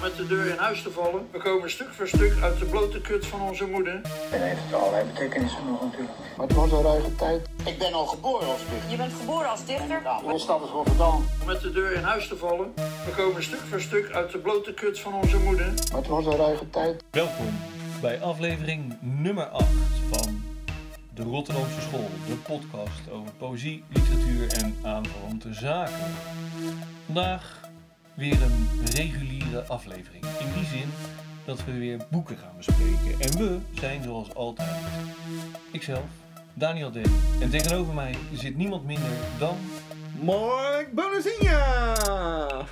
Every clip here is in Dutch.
met de deur in huis te vallen. We komen stuk voor stuk uit de blote kut van onze moeder. En heeft allerlei betekenissen nog natuurlijk. Maar het was een ruige tijd. Ik ben al geboren als dichter. Je bent geboren als dichter? Mijn stad is Rotterdam. Met de deur in huis te vallen. We komen stuk voor stuk uit de blote kut van onze moeder. Maar het was een ruige tijd. Welkom bij aflevering nummer 8 van de Rotterdamse School, de podcast over poëzie, literatuur en aanverwante zaken. Vandaag weer een reguliere aflevering. In die zin dat we weer boeken gaan bespreken. En we zijn zoals altijd ikzelf, Daniel D. En tegenover mij zit niemand minder dan Mark Bonazinha!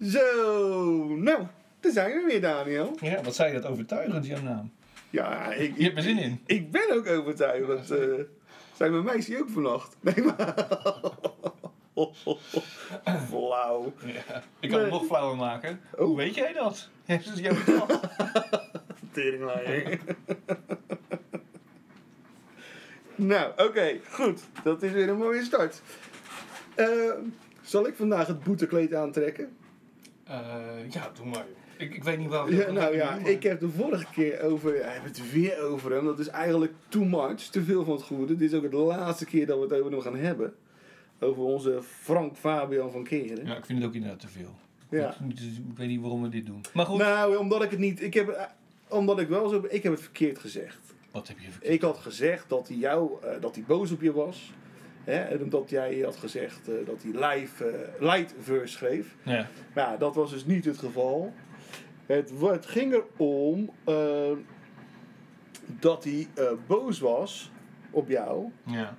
Zo, nou, daar zijn we weer, Daniel. Ja, wat zei je dat overtuigend, jouw naam? Ja, ik, Je hebt er zin in. ik ben ook overtuigend. eh zijn mijn meisje ook vannacht? Nee, maar... Flauw. Ja. Ik kan het nog flauwer maken. Oh. Hoe weet jij dat? Heeft het jou verteld? Teringlaaier. nou, oké, goed. Dat is weer een mooie start. Eh, zal ik vandaag het boetekleed aantrekken? Eh, ja, doe maar. Ik, ik weet niet waar Ja, nou ja, ik heb de vorige keer over, we hebben het weer over hem. Dat is eigenlijk too much, te veel van het goede. Dit is ook de laatste keer dat we het over hem gaan hebben. Over onze Frank Fabian van Keren. Ja, ik vind het ook inderdaad te veel. Ja. Ik, ik weet niet waarom we dit doen. Maar goed, Nou, omdat ik het niet, ik heb, eh, omdat ik wel zo, ik heb het verkeerd gezegd. wat heb je verkeerd? Ik had gezegd dat hij jou, eh, dat hij boos op je was. Hè, en omdat jij had gezegd eh, dat hij live, light verse schreef. Ja. Maar ja, dat was dus niet het geval. Het, het ging erom dat hij boos was op jou. ja.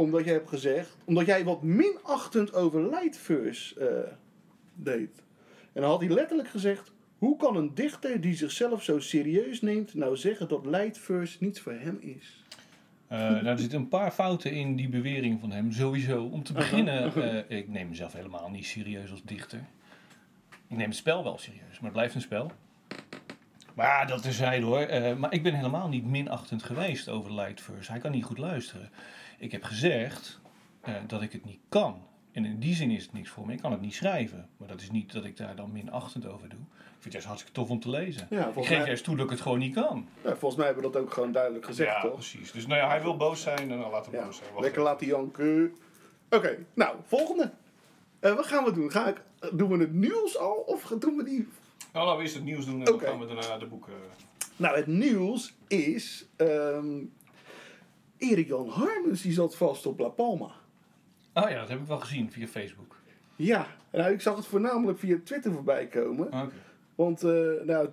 Omdat jij hebt gezegd. Omdat jij wat minachtend over Lightverse eh deed. En dan had hij letterlijk gezegd. Hoe kan een dichter die zichzelf zo serieus neemt. nou zeggen dat Lightverse niets voor hem is? Eh, nou, er zitten een paar fouten in die bewering van hem. Sowieso. Om te beginnen, eh, ik neem mezelf helemaal niet serieus als dichter. Ik neem het spel wel serieus, maar het blijft een spel. Maar dat terzijde hoor. Eh, maar ik ben helemaal niet minachtend geweest over Lightverse. Hij kan niet goed luisteren. Ik heb gezegd eh, dat ik het niet kan. En in die zin is het niks voor me. Ik kan het niet schrijven. Maar dat is niet dat ik daar dan minachtend over doe. Ik vind het juist hartstikke tof om te lezen. Ja, ik geef mij- juist toe dat ik het gewoon niet kan. Nou, volgens mij hebben we dat ook gewoon duidelijk gezegd, ja, toch? precies. Dus nou ja, hij wil boos zijn en dan laat hem Ja, boos zijn. Wacht lekker even. laten janken. Oké, nou, volgende. Eh, wat gaan we doen? Ga ik, eh, doen we het nieuws al of doen we die... Nou, laten we eerst het nieuws doen en dan gaan we daarna de boeken... Nou, het nieuws is... ehm Erik Jan Harmens die zat vast op La Palma. Oh ja, dat heb ik wel gezien via Facebook. Ja, nou, ik zag het voornamelijk via Twitter voorbij komen. Oké. Want eh, nou,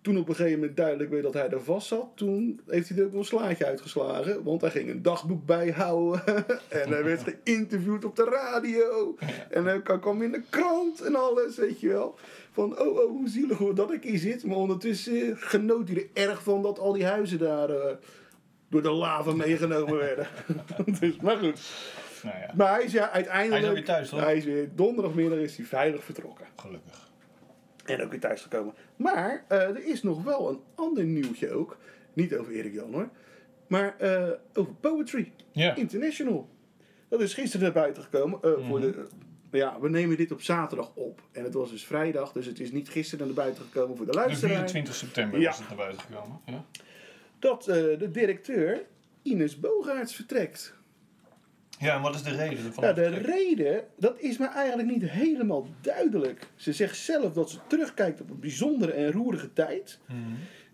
toen op een gegeven moment duidelijk werd dat hij er vast zat, toen heeft hij er ook een slaatje uitgeslagen. Want hij ging een dagboek bijhouden en hij werd geïnterviewd op de radio. En hij kwam- in de krant en alles, weet je wel. Van, oh, oh, hoe zielig hoor dat ik hier zit. Maar ondertussen genoot hij er erg van dat al die huizen daar eh, door de lava meegenomen werden. dus, maar goed. Nou ja, Maar hij is ja uiteindelijk... Hij is alweer thuis, toch? Hij is weer donderdagmiddag is hij veilig vertrokken. gelukkig. En ook weer thuis gekomen. Maar eh, er is nog wel een ander nieuwtje ook. Niet over Erik Jan hoor. Maar eh, over Poetry. International. Dat is gisteren naar buiten gekomen. eh, voor Mhm. de, ja, we nemen dit op zaterdag op. En het was dus vrijdag. Dus het is niet gisteren naar buiten gekomen voor de De luisteraar. 24 september Ja. was het naar buiten gekomen. Ja. Dat eh, de directeur Ines Bogaerts vertrekt. ja, en wat is de reden ervan? Ja, de reden, dat is me eigenlijk niet helemaal duidelijk. Ze zegt zelf dat ze terugkijkt op een bijzondere en roerige tijd. Mhm.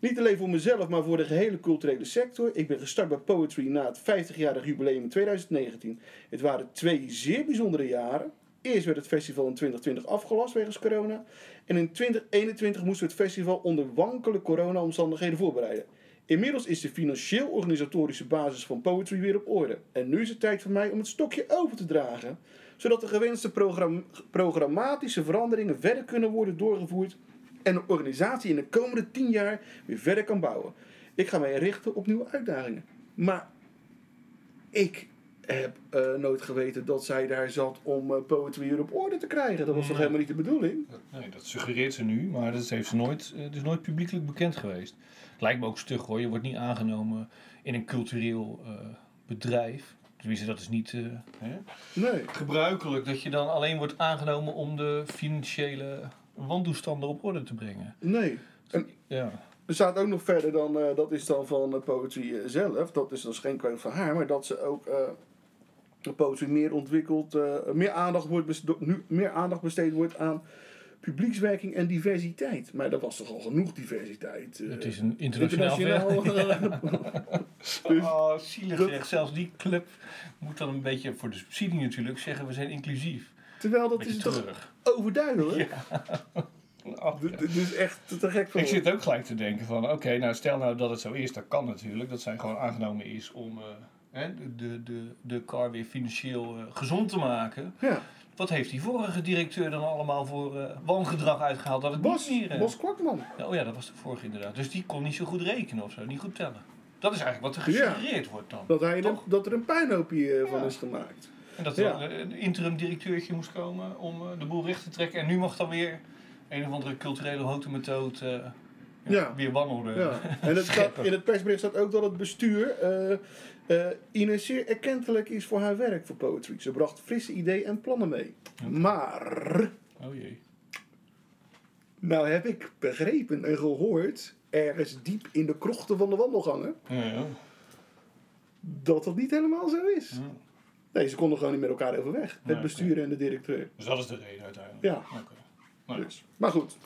Niet alleen voor mezelf, maar voor de gehele culturele sector. Ik ben gestart bij Poetry na het 50-jarig jubileum in 2019. Het waren twee zeer bijzondere jaren. Eerst werd het festival in 2020 afgelast wegens corona. En in 2021 moesten we het festival onder wankele corona-omstandigheden voorbereiden. Inmiddels is de financieel-organisatorische basis van Poetry weer op orde. En nu is het tijd voor mij om het stokje over te dragen. Zodat de gewenste program- programmatische veranderingen verder kunnen worden doorgevoerd. En de organisatie in de komende tien jaar weer verder kan bouwen. Ik ga mij richten op nieuwe uitdagingen. Maar ik heb eh, nooit geweten dat zij daar zat om eh, Poetry weer op orde te krijgen. Dat was toch helemaal niet de bedoeling? Nee, dat suggereert ze nu, maar dat heeft ze nooit, het is nooit publiekelijk bekend geweest. Lijkt me ook stug hoor, je wordt niet aangenomen in een cultureel eh, bedrijf. Tenminste, dat is niet eh, hè? Nee. gebruikelijk dat je dan alleen wordt aangenomen om de financiële wantoestanden op orde te brengen. Nee. En Ja. er staat ook nog verder dan, eh, dat is dan van Poetry eh, zelf. Dat is, dat is geen quote van haar, maar dat ze ook de Poetry meer ontwikkeld, eh, meer, aandacht wordt nu meer aandacht besteed wordt aan publiekswerking en diversiteit. Maar dat was toch al genoeg diversiteit. eh. Het is een internationaal internationaal. Dus- Oh, zielig zeg. Zelfs die club moet dan een beetje, voor de subsidie natuurlijk, zeggen we zijn inclusief. Terwijl dat Beetje is toch overduidelijk. Oh, D- Dit is echt te gek voor Ik zit ook gelijk te denken van, oké, nou stel nou dat het zo is, dat kan natuurlijk. Dat zij gewoon aangenomen is om eh, hè, de, de, de, de car weer financieel eh, gezond te maken. Ja, Wat heeft die vorige directeur dan allemaal voor wangedrag uitgehaald? Dat het Bos, niet meer... eh, Bos Kwakman. Ja, Oh ja, dat was de vorige inderdaad. Dus die kon niet zo goed rekenen of zo, niet goed tellen. Dat is eigenlijk wat er Ja. gesuggereerd wordt dan. Dat, hij Toch? dat er een puinhoopje eh, van is gemaakt. En dat er een- interim directeurtje moest komen om de boel recht te trekken. En nu mag dan weer een of andere culturele houten methode eh, ja, weer wanorde. Ja. En het staat, in het persbericht staat ook dat het bestuur Ines zeer erkentelijk is voor haar werk voor Poetry. Ze bracht frisse ideeën en plannen mee. Maar, Oh jee. nou heb ik begrepen en gehoord, ergens diep in de krochten van de wandelgangen, Ja, ja. dat dat niet helemaal zo is. Ja. Nee, ze konden gewoon niet met elkaar overweg. Het Nee, bestuur en de directeur. Dus dat is de reden uiteindelijk. Ja. Nou, Dus. Maar goed,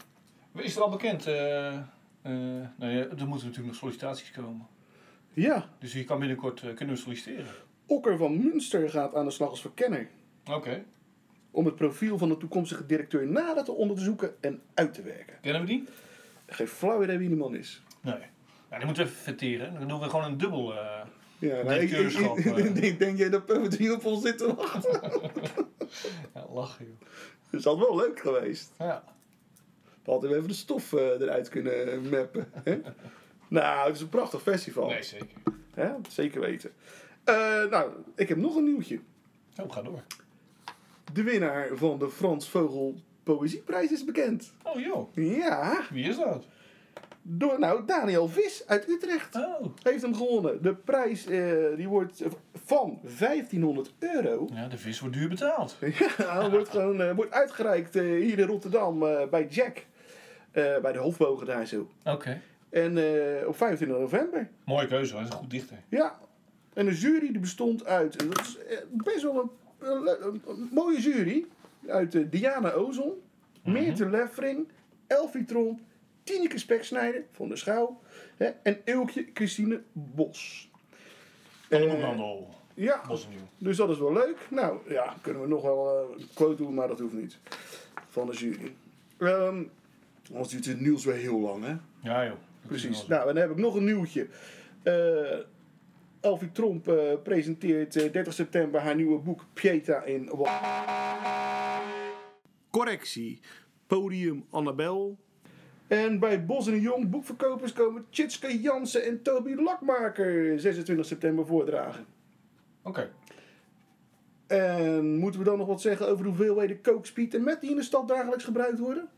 Is er al bekend? eh, eh, nou ja, er moeten natuurlijk nog sollicitaties komen. Ja. Dus je kan binnenkort eh, kunnen solliciteren. Okker van Münster gaat aan de slag als verkenner. Oké. Om het profiel van de toekomstige directeur nader te onderzoeken en uit te werken. Kennen we die? Geen flauw idee wie die man is. Nee. Ja, die moeten we even verteren. Dan doen we gewoon een dubbel. eh, Ja, nou, ik, ik, Directeurschap, ik- eh. ik denk, jij dat Poetry op ons zit te wachten? ja, lachen joh. Dat is altijd wel leuk geweest. Ja. We hadden we even de stof eruit kunnen mappen. Hè? Nou, het is een prachtig festival. Nee, zeker. Hè? Zeker weten. Eh, nou, ik heb nog een nieuwtje. Oh, ga door. De winnaar van de Frans Vogel Poëzieprijs is bekend. Oh joh. Ja, Wie is dat? door nou Daniel Vis uit Utrecht. Oh. Heeft hem gewonnen. De prijs eh, die wordt van 1500 euro. Ja, de vis wordt duur betaald. Ja, wordt gewoon eh, wordt uitgereikt hier in Rotterdam bij Jack. Bij de Hofbogen daar zo. Oké. En eh, op 25 november. Mooie keuze, hij is een goed dichter. Ja. En de jury die bestond uit. en Dat is eh, best wel een, mooie jury. Uit eh, Diana Ozon, Meerte Leffering, Elfie Tromp, Tineke Speksnijder van de Schouw. Hè, en Eukje Christine Bos. Eh, boekhandel. Ja, Bos en dus dat is wel leuk. Nou ja, kunnen we nog wel een quote doen, maar dat hoeft niet. Van de jury. Ehm anders duurt het nieuws weer heel lang, hè? Ja joh. Precies. Nou, en dan heb ik nog een nieuwtje. Eh Elfie Tromp eh, presenteert eh, 30 september haar nieuwe boek Pieta in Correctie. Podium Annabel. En bij Bos en Jong boekverkopers komen Tjitske Jansen en Toby Lakmaker 26 september voordragen. Oké. En moeten we dan nog wat zeggen over de hoeveelheden coke, speed en met die in de stad dagelijks gebruikt worden?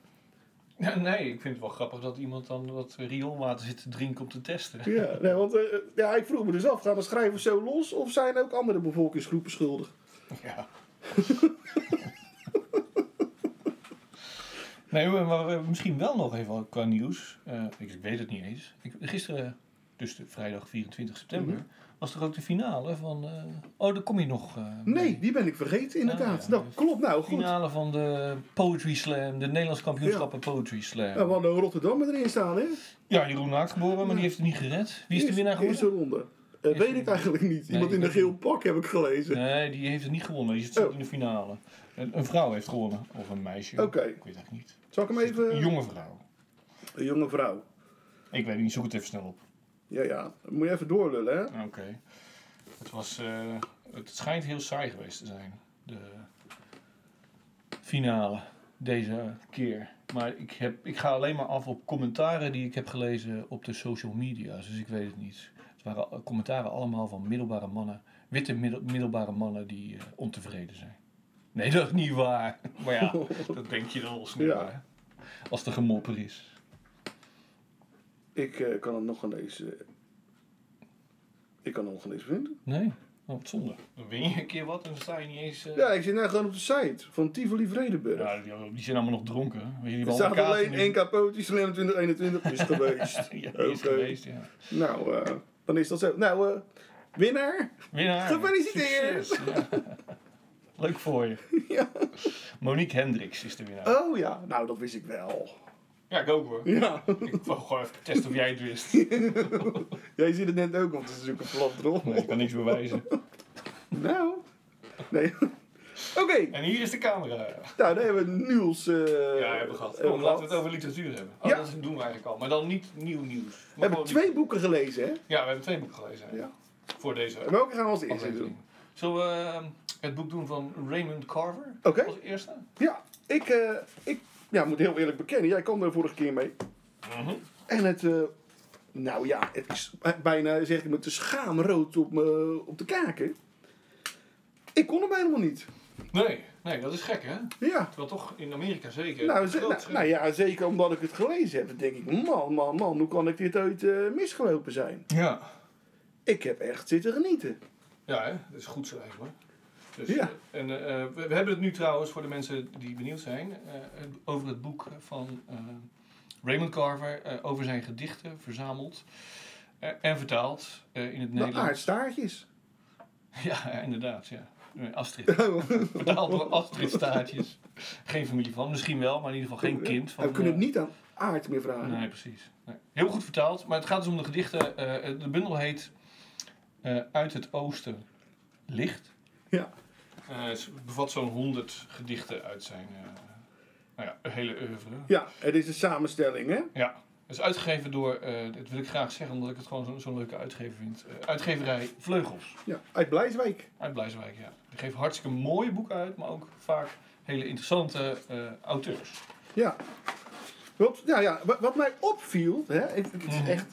Ja, nee, ik vind het wel grappig dat iemand dan wat rioolwater zit te drinken om te testen. Ja, nee, want eh, ja, ik vroeg me dus af, gaan de schrijvers zo los of zijn ook andere bevolkingsgroepen schuldig? Ja. nee, maar we- misschien wel nog even qua nieuws. Eh, ik, ik weet het niet eens. Ik, gisteren, dus de vrijdag 24 september, Mhm. Was er ook de finale van... eh, oh, daar kom je nog. eh, Nee, die ben ik vergeten inderdaad. ja. Nou, klopt nou, goed. finale van de Poetry Slam, de Nederlands kampioenschappen Poetry Slam. Ja, we hadden Rotterdam erin staan, hè? Ja, Jeroen Naakt geboren, maar die heeft het niet gered. Wie is de winnaar geworden? Eerste ronde. Eerste weet ik eigenlijk niet. Iemand Nee, in een geel pak heb ik gelezen. Nee, die heeft het niet gewonnen. Die zit Oh. in de finale. Een, een vrouw heeft gewonnen. Of een meisje. Oké. Ik weet het eigenlijk niet. Zal ik hem even... Een jonge vrouw. Een jonge vrouw. Ik weet het niet, zoek het even snel op. Ja, ja. Moet je even doorlullen, hè? Oké. Het was... eh, het schijnt heel saai geweest te zijn. De finale. Deze keer. Maar ik, heb, ik ga alleen maar af op commentaren die ik heb gelezen op de social media's. Dus ik weet het niet. Het waren commentaren allemaal van middelbare mannen. Witte middel- middelbare mannen die eh, ontevreden zijn. Nee, dat is niet waar. Maar ja, dat denk je dan al snel. Ja. hè. Als er gemopper is. Ik eh, kan het nog gaan lezen. Ik kan het nog gaan lezen vinden. Nee? Oh, wat zonde. Dan win je een keer wat en dan sta je niet eens... eh, Ja, ik zit nou gewoon op de site van Tivoli Vredenburg. ja, die, die zijn allemaal nog dronken. Weet je, die er staat alleen één kapotje, Slam 2021 is geweest. Ja, die is Oké. geweest, ja. Nou, eh, dan is dat zo. Nou, eh, winnaar. Winnaar. Gefeliciteerd. Succes, ja. Leuk voor je. Ja. Monique Hendricks is de winnaar. Oh ja, nou dat wist ik wel. Ja, ik ook hoor. Ja, Ik wou gewoon even testen of jij het wist. jij ziet het net ook op te zoeken, plat erop. Nee, ik kan niks bewijzen. Nou, nee. Oké, En hier is de camera. nou dan hebben we Niels. eh, Ja, hebben we gehad. hebben Kom, laten we het over literatuur hebben. Oh, Ja. Dat doen we eigenlijk al. Maar dan niet nieuw nieuws. We hebben twee boeken gelezen, hè? Ja, we hebben twee boeken gelezen. hè. Ja. Voor deze En welke gaan we als eerste doen? Zullen we eh, het boek doen van Raymond Carver? Oké. Als eerste? Ja, ik, eh, ik ja, moet heel eerlijk bekennen, jij kwam er vorige keer mee. Mhm. En het, eh, nou ja, het is bijna, zeg ik met de schaamrood op, me, op de kaken. Ik kon hem helemaal niet. Nee, nee, dat is gek hè? Ja. Terwijl toch in Amerika zeker. Nou, ze- nou, nou ja, zeker omdat ik het gelezen heb. Dan denk ik, man, man, man, hoe kan ik dit ooit eh, misgelopen zijn? Ja. Ik heb echt zitten genieten. Ja, hè? dat is goed schrijven hoor. Dus, Ja. eh, En eh, we, we hebben het nu trouwens voor de mensen die benieuwd zijn eh, over het boek van Raymond Carver over zijn gedichten verzameld en vertaald in het Nou, Nederlands. aardstaartjes. Ja, ja, inderdaad. Ja. Astrid. Vertaald door Astrid Staartjes. Geen familie van, misschien wel, maar in ieder geval geen kind van. We kunnen het niet aan aard meer vragen. Nee, precies. Nee. Heel goed vertaald, maar het gaat dus om de gedichten. de bundel heet Uit het Oosten Licht. Ja. Eh, het bevat zo'n 100 gedichten uit zijn eh, nou ja, hele oeuvre. Ja, het is een samenstelling, hè? Ja, het is uitgegeven door, eh, dat wil ik graag zeggen omdat ik het gewoon zo- zo'n leuke uitgever vind. uitgeverij Vleugels Ja, uit Blijswijk. uit Blijswijk. Ja. Die geeft hartstikke mooie boeken uit, maar ook vaak hele interessante auteurs. Ja. Wat, ja, ja, wat, wat mij opviel, hè, het, het is Mhm. echt,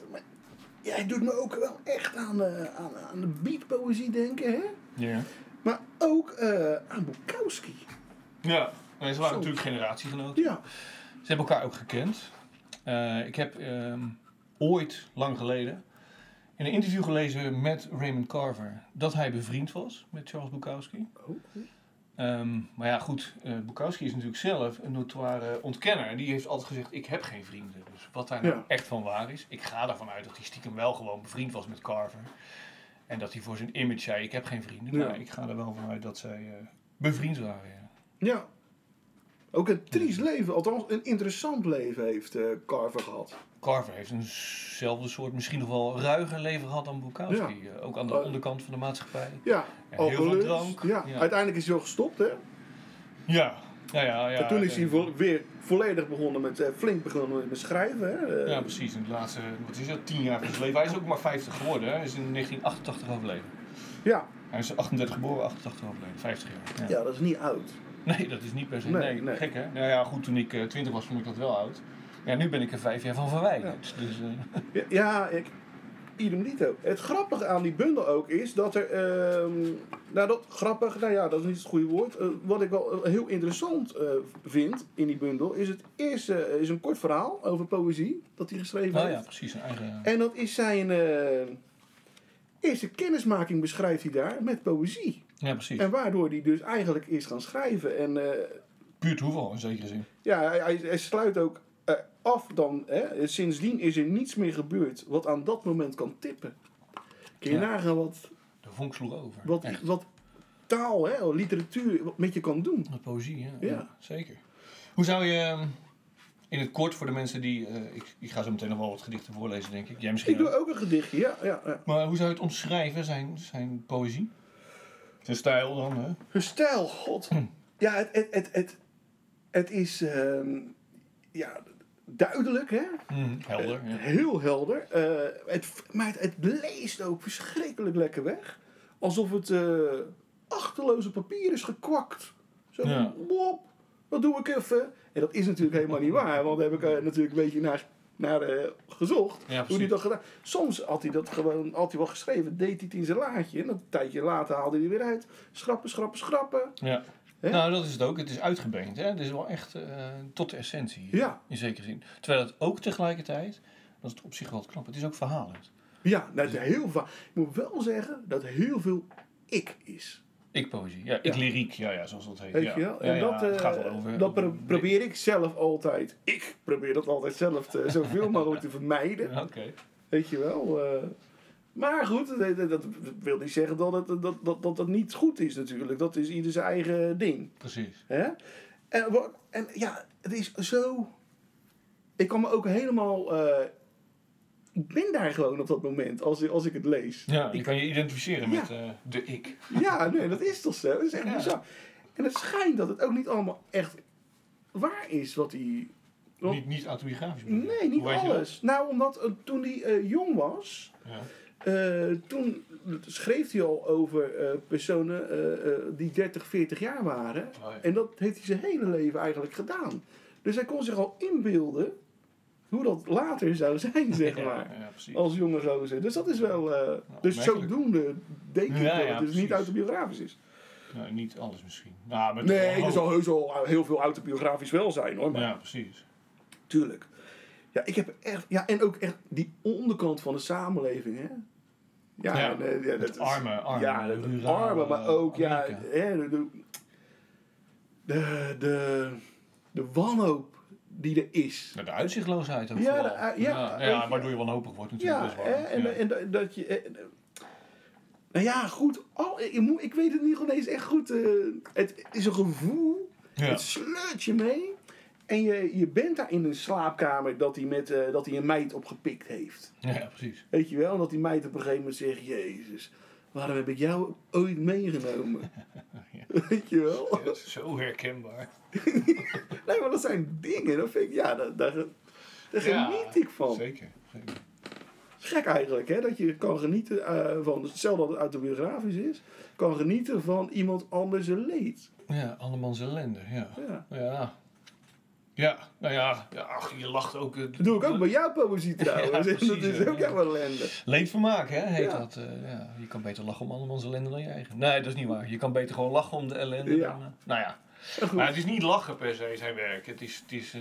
ja, het doet me ook wel echt aan de, aan, aan de beatpoëzie denken, hè? Ja. Maar ook eh, aan Bukowski. Ja, nee, ze waren Zo. natuurlijk generatiegenoten. Ja. Ze hebben elkaar ook gekend. Eh, ik heb ehm, ooit, lang geleden, in een interview gelezen met Raymond Carver dat hij bevriend was met Charles Bukowski. Oh, Ehm, maar ja, goed, eh, Bukowski is natuurlijk zelf een notoire ontkenner. Die heeft altijd gezegd, ik heb geen vrienden. Dus wat daar nou Ja. echt van waar is, ik ga ervan uit dat hij stiekem wel gewoon bevriend was met Carver. En dat hij voor zijn image zei, ik heb geen vrienden. Ja. Maar ik ga er wel vanuit dat zij eh, bevriend waren. Ja. Ja. Ook een triest leven, althans een interessant leven heeft eh, Carver gehad. Carver heeft eenzelfde soort, misschien nog wel ruiger leven gehad dan Bukowski. Eh, ook aan de onderkant van de maatschappij. Ja, heel veel drank. Ja. Ja. uiteindelijk is hij wel gestopt, hè? Ja, ja, ja. ja en toen is eh, hij vo- weer volledig begonnen met, eh, flink begonnen met schrijven, hè? Eh, Ja, precies. In de laatste, wat is het, tien jaar van zijn leven. Hij is ook maar 50 geworden. Hè. Hij is in 1988 overleden. ja. Hij is 38 geboren, 88 overleden. 50 jaar. Ja. dat is niet oud. Nee, dat is niet per se. Nee, Nee, nee. gek hè? Nou ja, goed, toen ik eh, 20 was, vond ik dat wel oud. Ja, nu ben ik er vijf jaar van verwijderd. Dus, eh, ja ik, idem dito. Het grappige aan die bundel ook is dat er... ehm, nou, dat, grappig, nou ja, dat is niet het goede woord. Eh, wat ik wel eh, heel interessant eh, vind in die bundel... is het eerste is een kort verhaal over poëzie dat hij geschreven nou heeft. ja, precies. Eigen... En dat is zijn eerste kennismaking beschrijft hij daar met poëzie. Ja, precies. En waardoor hij dus eigenlijk is gaan schrijven. En Puur toeval in zekere zin. ja, hij, hij, sluit ook af dan. Hè, sindsdien is er niets meer gebeurd wat aan dat moment kan tippen. Kun je Ja. nagaan wat, De vonk sloeg over. wat, Echt. wat taal, hè, literatuur wat met je kan doen. Met poëzie, ja. Ja. ja. Zeker. Hoe zou je, ehm, in het kort voor de mensen die... eh, ik, ik ga zo meteen nog wel wat gedichten voorlezen, denk ik. Jij misschien Ik doe ook. een gedichtje, ja. ja, ja. Maar hoe zou je het omschrijven, zijn, zijn poëzie? Zijn stijl dan, hè? Hun stijl, god. Ja, het, het, het, het, het is ehm, ja, duidelijk, hè. Mhm, helder, ja. Heel helder. Eh, het, maar het, het leest ook verschrikkelijk lekker weg. Alsof het eh achterloze papier is gekwakt. Zo, Ja. dat doe ik even. En dat is natuurlijk helemaal niet waar. Want daar heb ik eh, natuurlijk een beetje naar, naar eh, gezocht. Ja, hoe hij dat gedaan. Soms had hij dat gewoon had hij wel geschreven. Deed hij het in zijn laadje. En een tijdje later haalde hij weer uit. Schrappen, schrappen, schrappen. Ja. Nou, dat is het ook. Het is uitgebeend. Hè? Het is wel echt eh, tot de essentie. Ja. In zekere zin. Terwijl het ook tegelijkertijd, dat is op zich wel knap, het is ook verhalend. Ja, nou, het is heel vaak. Ik moet wel zeggen dat heel veel ik is. Ik-poëzie. Ja, ik-lyriek. Ja, ja, zoals dat heet. Weet ja. je wel? En dat, het eh, gaat wel over... dat pro- probeer ik zelf altijd. Ik probeer dat altijd zelf te, zoveel mogelijk te vermijden. Oké. Weet je wel. eh. Maar goed, dat, wil niet zeggen dat het, dat, dat, dat het niet goed is natuurlijk. Dat is ieder zijn eigen ding. Precies. Hè? En, en ja, het is zo... Ik kan me ook helemaal... eh, ik ben daar gewoon op dat moment als, als ik het lees. Ja, je Ik- kan je identificeren Ja. met eh, de ik. Ja, nee, dat is toch zo? Dat is echt Ja. bizar. En het schijnt dat het ook niet allemaal echt waar is wat hij... Niet, niet autobiografisch. Nee, niet alles. Nou, omdat eh, toen hij jong was... Ja. Eh, toen schreef hij al over eh, personen eh, die 30, 40 jaar waren. Oh, ja. En dat heeft hij zijn hele leven eigenlijk gedaan. Dus hij kon zich al inbeelden hoe dat later zou zijn, zeg Ja, maar. ja, precies. Als jonge gozer. Dus dat is wel... eh, dus zodoende denk ik Ja, dat ja, het dus niet autobiografisch is. Nou, niet alles misschien. Nou, maar Nee, er zal heus al heel veel autobiografisch wel zijn hoor. Maar Ja, precies. tuurlijk. Ja, ik heb echt... Ja, en ook echt die onderkant van de samenleving, hè. Ja, Ja, en, eh, ja, dat arme, arme, Ja, het rurale arme, maar ook ja, hè, de, de, de, wanhoop die er is. Ja, de uitzichtloosheid ook Ja, de- ja, ja, ook- waardoor je wanhopig wordt natuurlijk. Ja, dat hè, en, ja. en, dat- dat je... eh, nou ja, goed. Al, ik, moet- ik weet het niet eens echt goed. eh, het is een gevoel. Ja. Het sleurt je mee. En je, je bent daar in een slaapkamer dat hij, met, eh, dat hij een meid opgepikt heeft. ja, precies. Weet je wel? En dat die meid op een gegeven moment zegt... Jezus, waarom heb ik jou ooit meegenomen? Weet je wel? Ja, dat is zo herkenbaar. Nee, maar dat zijn dingen. Dat vind ik... Ja, daar, daar, daar Ja, geniet ik van. Zeker. zeker. Gek eigenlijk, hè? Dat je kan genieten eh, van... Hetzelfde dat het autobiografisch is. Kan genieten van iemand anders een leed. Ja, andermans ellende, ja. Ja. Ja. Ja, nou ja, ja ach, je lacht ook. eh, Dat doe ik ook bij jouw poëzie trouwens. Ja, dat is ja. ook helemaal ellende. Leedvermaak, hè, heet Ja. dat. eh, ja. Je kan beter lachen om andermans ellende dan je eigen. Nee, dat is niet waar. Je kan beter gewoon lachen om de ellende dan... eh, nou ja. Maar goed. Maar het is niet lachen per se, zijn werk. Het is, het is,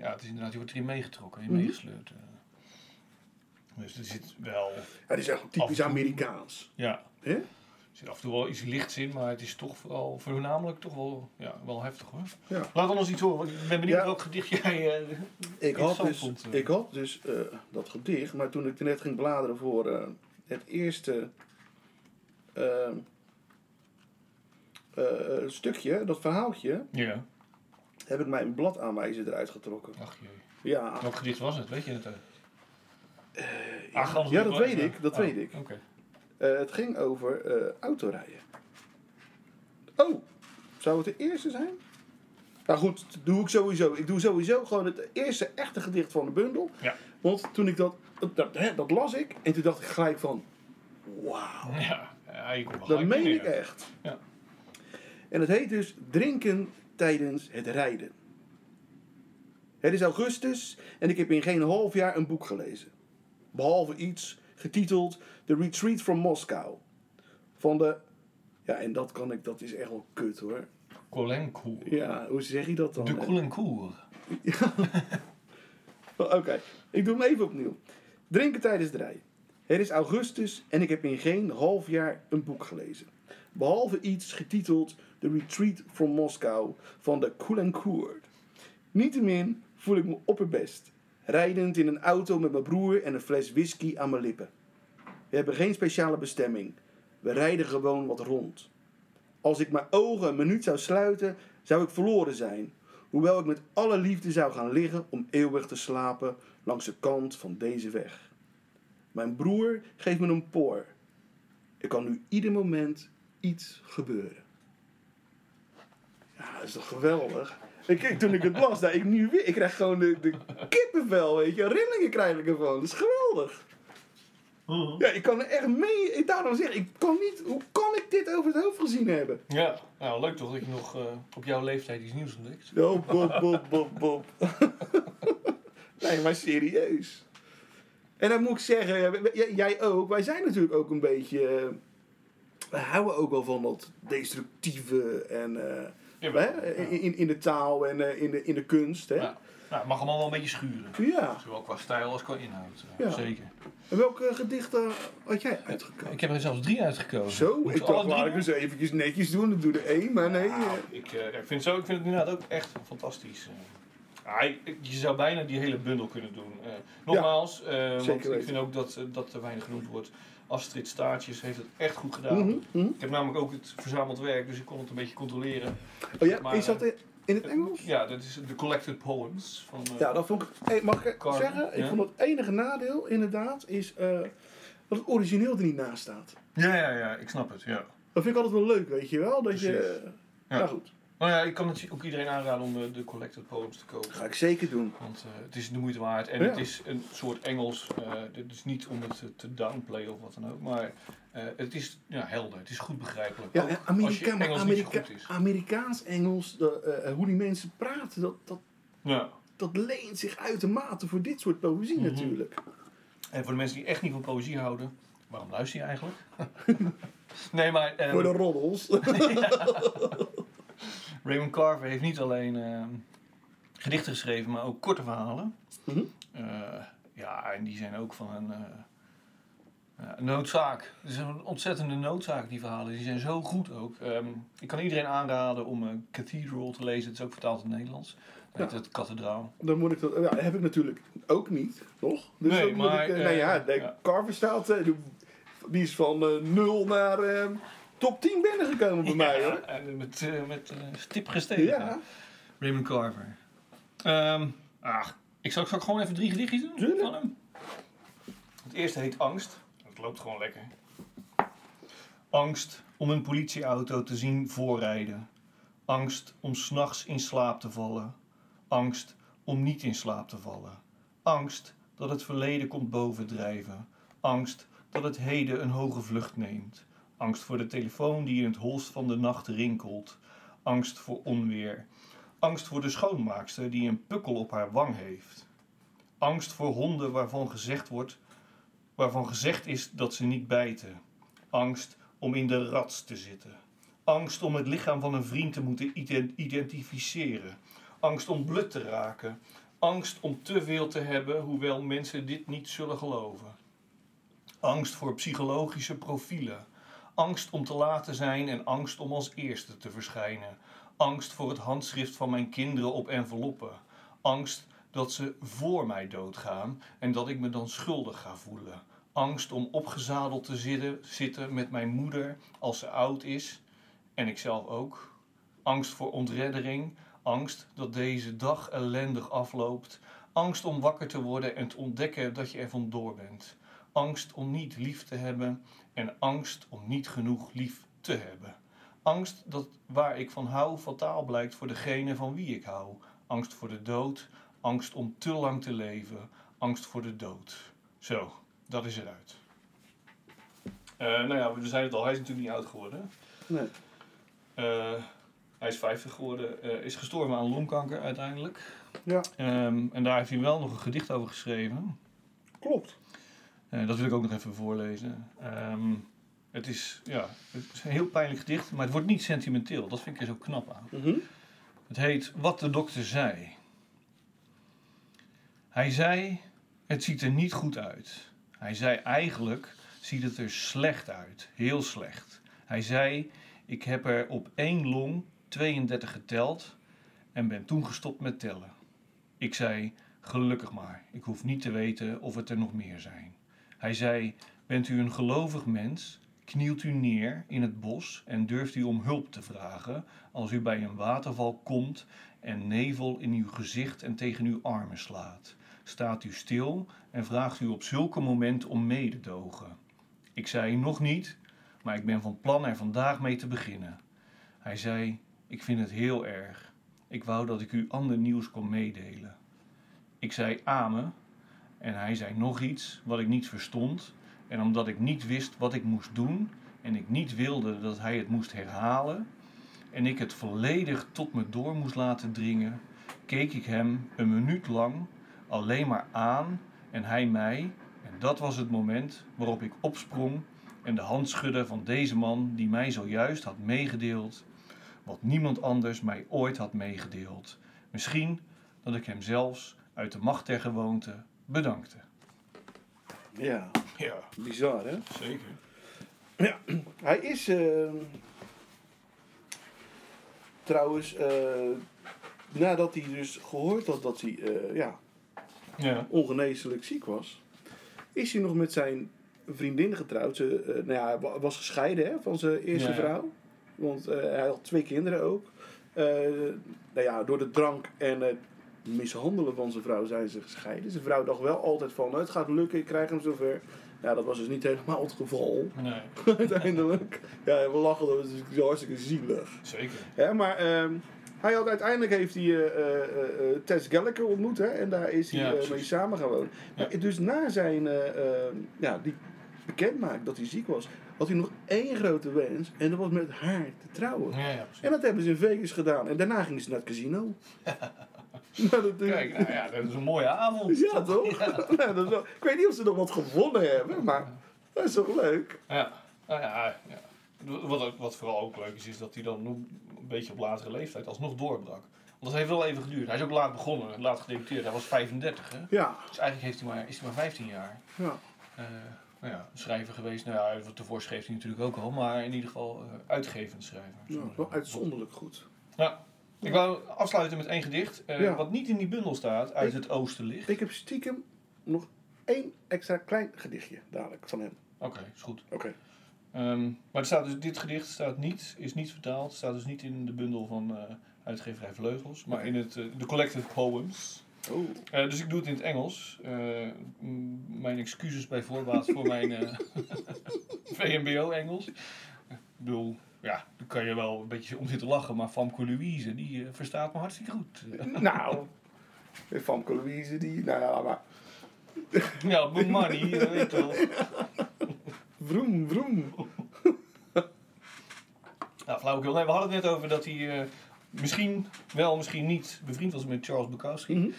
ja, het is inderdaad, je wordt erin meegetrokken, in Mhm. meegesleurd. Dus er zit wel, Ja, dat is echt typisch. Amerikaans. ja, Hè? Er zit af en toe wel iets lichts in, maar het is toch vooral, voornamelijk toch wel, ja, wel heftig hoor. Ja. Laat ons iets horen, want ik ben benieuwd Ja. welk gedicht jij... eh, Ik had dus, vond, ik had dus dat gedicht, maar toen ik er net ging bladeren voor eh, het eerste eh, eh, eh, stukje, dat verhaaltje, Ja, heb ik mijn bladaanwijzer eruit getrokken. ach jee. Ja, Welk gedicht was het, weet je het? ook? ja, Ach, dat weet wel- ik, dat Oh, weet ik. Eh, het ging over eh, autorijden. Oh, zou het de eerste zijn? Nou goed, dat doe ik sowieso. Ik doe sowieso gewoon het eerste echte gedicht van de bundel. Ja. Want toen ik dat, dat, hè, dat las ik en toen dacht ik gelijk van, wauw. Ja, ja, je komt wel Dat meen ik echt. Ja. En het heet dus Drinken tijdens het rijden. Het is augustus en ik heb in geen half jaar een boek gelezen. Behalve iets getiteld The Retreat from Moscow. Van de... Ja, en dat kan ik, dat is echt wel kut hoor. Colincourt. Ja, hoe zeg je dat dan? De hè? Colincourt. Oké, ik doe hem even opnieuw. Drinken tijdens het rijden. Het is augustus en ik heb in geen half jaar een boek gelezen. Behalve iets getiteld The Retreat from Moscow van de Colincourt. Niettemin voel ik me opperbest. Rijdend in een auto met mijn broer en een fles whisky aan mijn lippen. We hebben geen speciale bestemming. We rijden gewoon wat rond. Als ik mijn ogen een minuut zou sluiten, zou ik verloren zijn. Hoewel ik met alle liefde zou gaan liggen om eeuwig te slapen langs de kant van deze weg. Mijn broer geeft me een poor. Er kan nu ieder moment iets gebeuren. Ja, dat is toch geweldig? Ik, toen ik het las, nou, ik, nu weer, ik krijg gewoon de, de kippenvel, weet je. Rillingen krijg ik ervan. Dat is geweldig. Ja, ik kan er echt mee. Ik daarom zeg ik kan niet. Hoe kan ik dit over het hoofd gezien hebben? Ja, nou leuk toch dat je nog eh, op jouw leeftijd iets nieuws ontdekt. Oh, Bob, Bob, Bob, Bob. nee, maar serieus. En dan moet ik zeggen, jij ook. Wij zijn natuurlijk ook een beetje. eh, We houden ook wel van dat destructieve en. eh, hè? In, in de taal en eh, in, de, in de kunst. Hè? Ja. Nou, het mag allemaal wel een beetje schuren. Ja. Zowel qua stijl als qua inhoud. eh, Ja. Zeker. En welke gedichten had jij uitgekozen? Ik heb er zelfs drie uitgekozen. Zo, Moet ik dacht, laat ik eens eventjes netjes doen. Ik doe er één, maar nee. Nou, eh, ik, ik, vind zo, ik vind het inderdaad ook echt fantastisch. Ah, je zou bijna die hele bundel kunnen doen. Nogmaals, want ik vind ook dat, dat er weinig genoemd wordt. Astrid Staartjes heeft het echt goed gedaan. mhm, mhm. Ik heb namelijk ook het verzameld werk, dus ik kon het een beetje controleren. Oh ja, Maar, is dat in in het Eh, Engels? Ja, dat is de Collected Poems. Van, eh, Ja, dat vond ik. Hey, mag ik Carmen, zeggen? Ik ja. vond het enige nadeel inderdaad is eh, dat het origineel er niet naast staat. ja, ja, ja, ik snap het. Ja. Dat vind ik altijd wel leuk, weet je wel? Dat je. Precies. eh, Ja. Nou goed, Nou ja, ik kan het ook iedereen aanraden om de, de Collected Poems te kopen. ga ik zeker doen. Want eh, het is de moeite waard. En Ja. het is een soort Engels. eh dit is niet om het te- downplayen of wat dan ook. Maar eh, het is ja, helder. Het is goed begrijpelijk. Ja, Amerika Engels niet zo Amerika goed is. Amerikaans-Engels, de, eh, hoe die mensen praten, dat, dat, Ja. dat leent zich uitermate voor dit soort poëzie Mhm. natuurlijk. En voor de mensen die echt niet van poëzie houden. Waarom luister je eigenlijk? nee, maar ehm, Voor de roddels. Raymond Carver heeft niet alleen ehm, gedichten geschreven, maar ook korte verhalen. Mhm. Eh, ja, en die zijn ook van een, eh, een noodzaak. Het is een ontzettende noodzaak, die verhalen. Die zijn zo goed ook. Ehm, ik kan iedereen aanraden om eh, Cathedral te lezen. Het is ook vertaald in het Nederlands. Het Ja. het Kathedraal. Dan moet ik dat. Ja, heb ik natuurlijk ook niet, toch? Dus Nee, moet maar, ik. nou ja, de. Carver staat. die- is van 0 naar eh, top 10 binnengekomen bij mij hoor. En met, eh, met eh, stip gestegen. Ja, Raymond Carver. Ehm, ah, ik zal, zal ik gewoon even drie gedichtjes doen Tuurlijk. van hem. Het eerste heet Angst. Het loopt gewoon lekker. Angst om een politieauto te zien voorrijden. Angst om s'nachts in slaap te vallen. Angst om niet in slaap te vallen. Angst dat het verleden komt bovendrijven. Angst dat het heden een hoge vlucht neemt. Angst voor de telefoon die in het holst van de nacht rinkelt. Angst voor onweer. Angst voor de schoonmaakster die een pukkel op haar wang heeft. Angst voor honden waarvan gezegd wordt, waarvan gezegd is dat ze niet bijten. Angst om in de rats te zitten. Angst om het lichaam van een vriend te moeten ident- identificeren. Angst om blut te raken. Angst om te veel te hebben, hoewel mensen dit niet zullen geloven. Angst voor psychologische profielen. Angst om te laten zijn en angst om als eerste te verschijnen. Angst voor het handschrift van mijn kinderen op enveloppen. Angst dat ze voor mij doodgaan en dat ik me dan schuldig ga voelen. Angst om opgezadeld te zitten, zitten met mijn moeder als ze oud is en ikzelf ook. Angst voor ontreddering. Angst dat deze dag ellendig afloopt. Angst om wakker te worden en te ontdekken dat je er vandoor bent. Angst om niet lief te hebben en angst om niet genoeg lief te hebben. Angst dat waar ik van hou fataal blijkt voor degene van wie ik hou. Angst voor de dood, angst om te lang te leven, angst voor de dood. Zo, dat is eruit. Eh nou ja, we zeiden het al, hij is natuurlijk niet oud geworden. Nee. Eh, hij is 50 geworden, eh, is gestorven aan longkanker uiteindelijk. Ja, Ehm, en daar heeft hij wel nog een gedicht over geschreven. klopt. Eh, dat wil ik ook nog even voorlezen. Ehm, het, is, ja, het is een heel pijnlijk gedicht, maar het wordt niet sentimenteel. Dat vind ik er zo knap aan. Mhm. Het heet Wat de dokter zei. Hij zei, het ziet er niet goed uit. Hij zei, eigenlijk ziet het er slecht uit. Heel slecht. Hij zei, ik heb er op één long 32 geteld en ben toen gestopt met tellen. Ik zei, gelukkig maar. Ik hoef niet te weten of het er nog meer zijn. Hij zei, bent u een gelovig mens? Knielt u neer in het bos en durft u om hulp te vragen als u bij een waterval komt en nevel in uw gezicht en tegen uw armen slaat. Staat u stil en vraagt u op zulke momenten om mededogen. Ik zei nog niet, maar ik ben van plan er vandaag mee te beginnen. Hij zei: Ik vind het heel erg. Ik wou dat ik u ander nieuws kon meedelen. Ik zei amen en hij zei nog iets wat ik niet verstond. En omdat ik niet wist wat ik moest doen en ik niet wilde dat hij het moest herhalen, en ik het volledig tot me door moest laten dringen, keek ik hem een minuut lang alleen maar aan en hij mij. En dat was het moment waarop ik opsprong en de hand schudde van deze man die mij zojuist had meegedeeld wat niemand anders mij ooit had meegedeeld. Misschien dat ik hem zelfs uit de macht der gewoonte bedankte. Ja, Ja, bizar hè? zeker. Hij is eh, trouwens, eh, nadat hij dus gehoord had dat hij eh, ja, Ja, ongeneeslijk ziek was, is hij nog met zijn vriendin getrouwd. Ze eh, nou ja, hij was gescheiden hè, van zijn eerste Ja, ja. vrouw. Want hij had twee kinderen ook. Nou ja, door de drank en het mishandelen van zijn vrouw zijn ze gescheiden. Zijn vrouw dacht wel altijd van, het gaat lukken, ik krijg hem zover. Ja, dat was dus niet helemaal het geval. nee, uiteindelijk. Ja, we lachen, dat is natuurlijk hartstikke zielig. zeker. Ja, maar ehm, hij had, uiteindelijk heeft hij eh, eh, eh, Tess Gallagher ontmoet hè, en daar is hij Ja, mee samen gaan wonen. Ja. Maar Dus na zijn, eh, eh, ja, die bekendmaking dat hij ziek was, had hij nog één grote wens en dat was met haar te trouwen. Ja. En dat hebben ze in Vegas gedaan en daarna gingen ze naar het casino. nou, dat, Kijk, nou ja, dat is een mooie avond. ja, toch? Nou, dat is wel- ik weet niet of ze nog wat gewonnen hebben, maar dat is toch leuk? Ja, nou ja, ja. Wat, ook- wat vooral ook leuk is, is dat hij dan een beetje op latere leeftijd alsnog doorbrak. Want dat heeft wel even geduurd. Hij is ook laat begonnen, laat gedebuteerd. Hij was 35, hè? Ja, Dus eigenlijk heeft hij maar, is hij maar 15 jaar. ja. Nou ja, schrijver geweest. Nou ja, schreef hij natuurlijk ook al. Maar in ieder geval uh, uitgevend schrijver. ja wel uitzonderlijk goed. Ja. Ik wou afsluiten met één gedicht. eh, Ja. Wat niet in die bundel staat, uit Ik- het oostenlicht. Ik heb stiekem nog één extra klein gedichtje dadelijk van hem. Oké, is goed. Oké. Ehm, maar staat dus, dit gedicht staat niet, is niet vertaald. staat dus niet in de bundel van eh, uitgeverij Vleugels. Maar in het, eh, de Collected Poems. Oh. Dus ik doe het in het Engels. Mijn excuses bij voorbaat voor mijn eh, VMBO-Engels. Ik bedoel, ja, daar kan je wel een beetje om zitten lachen. Maar Famke Louise, die eh, verstaat me hartstikke goed. Nou, Famke Louise die, nou ja, maar ja, Money, eh, weet wel. vroom, vroom. Nou, flauwekul. Nee, we hadden het net over dat hij eh, misschien wel, misschien niet bevriend was met Charles Bukowski. Mhm.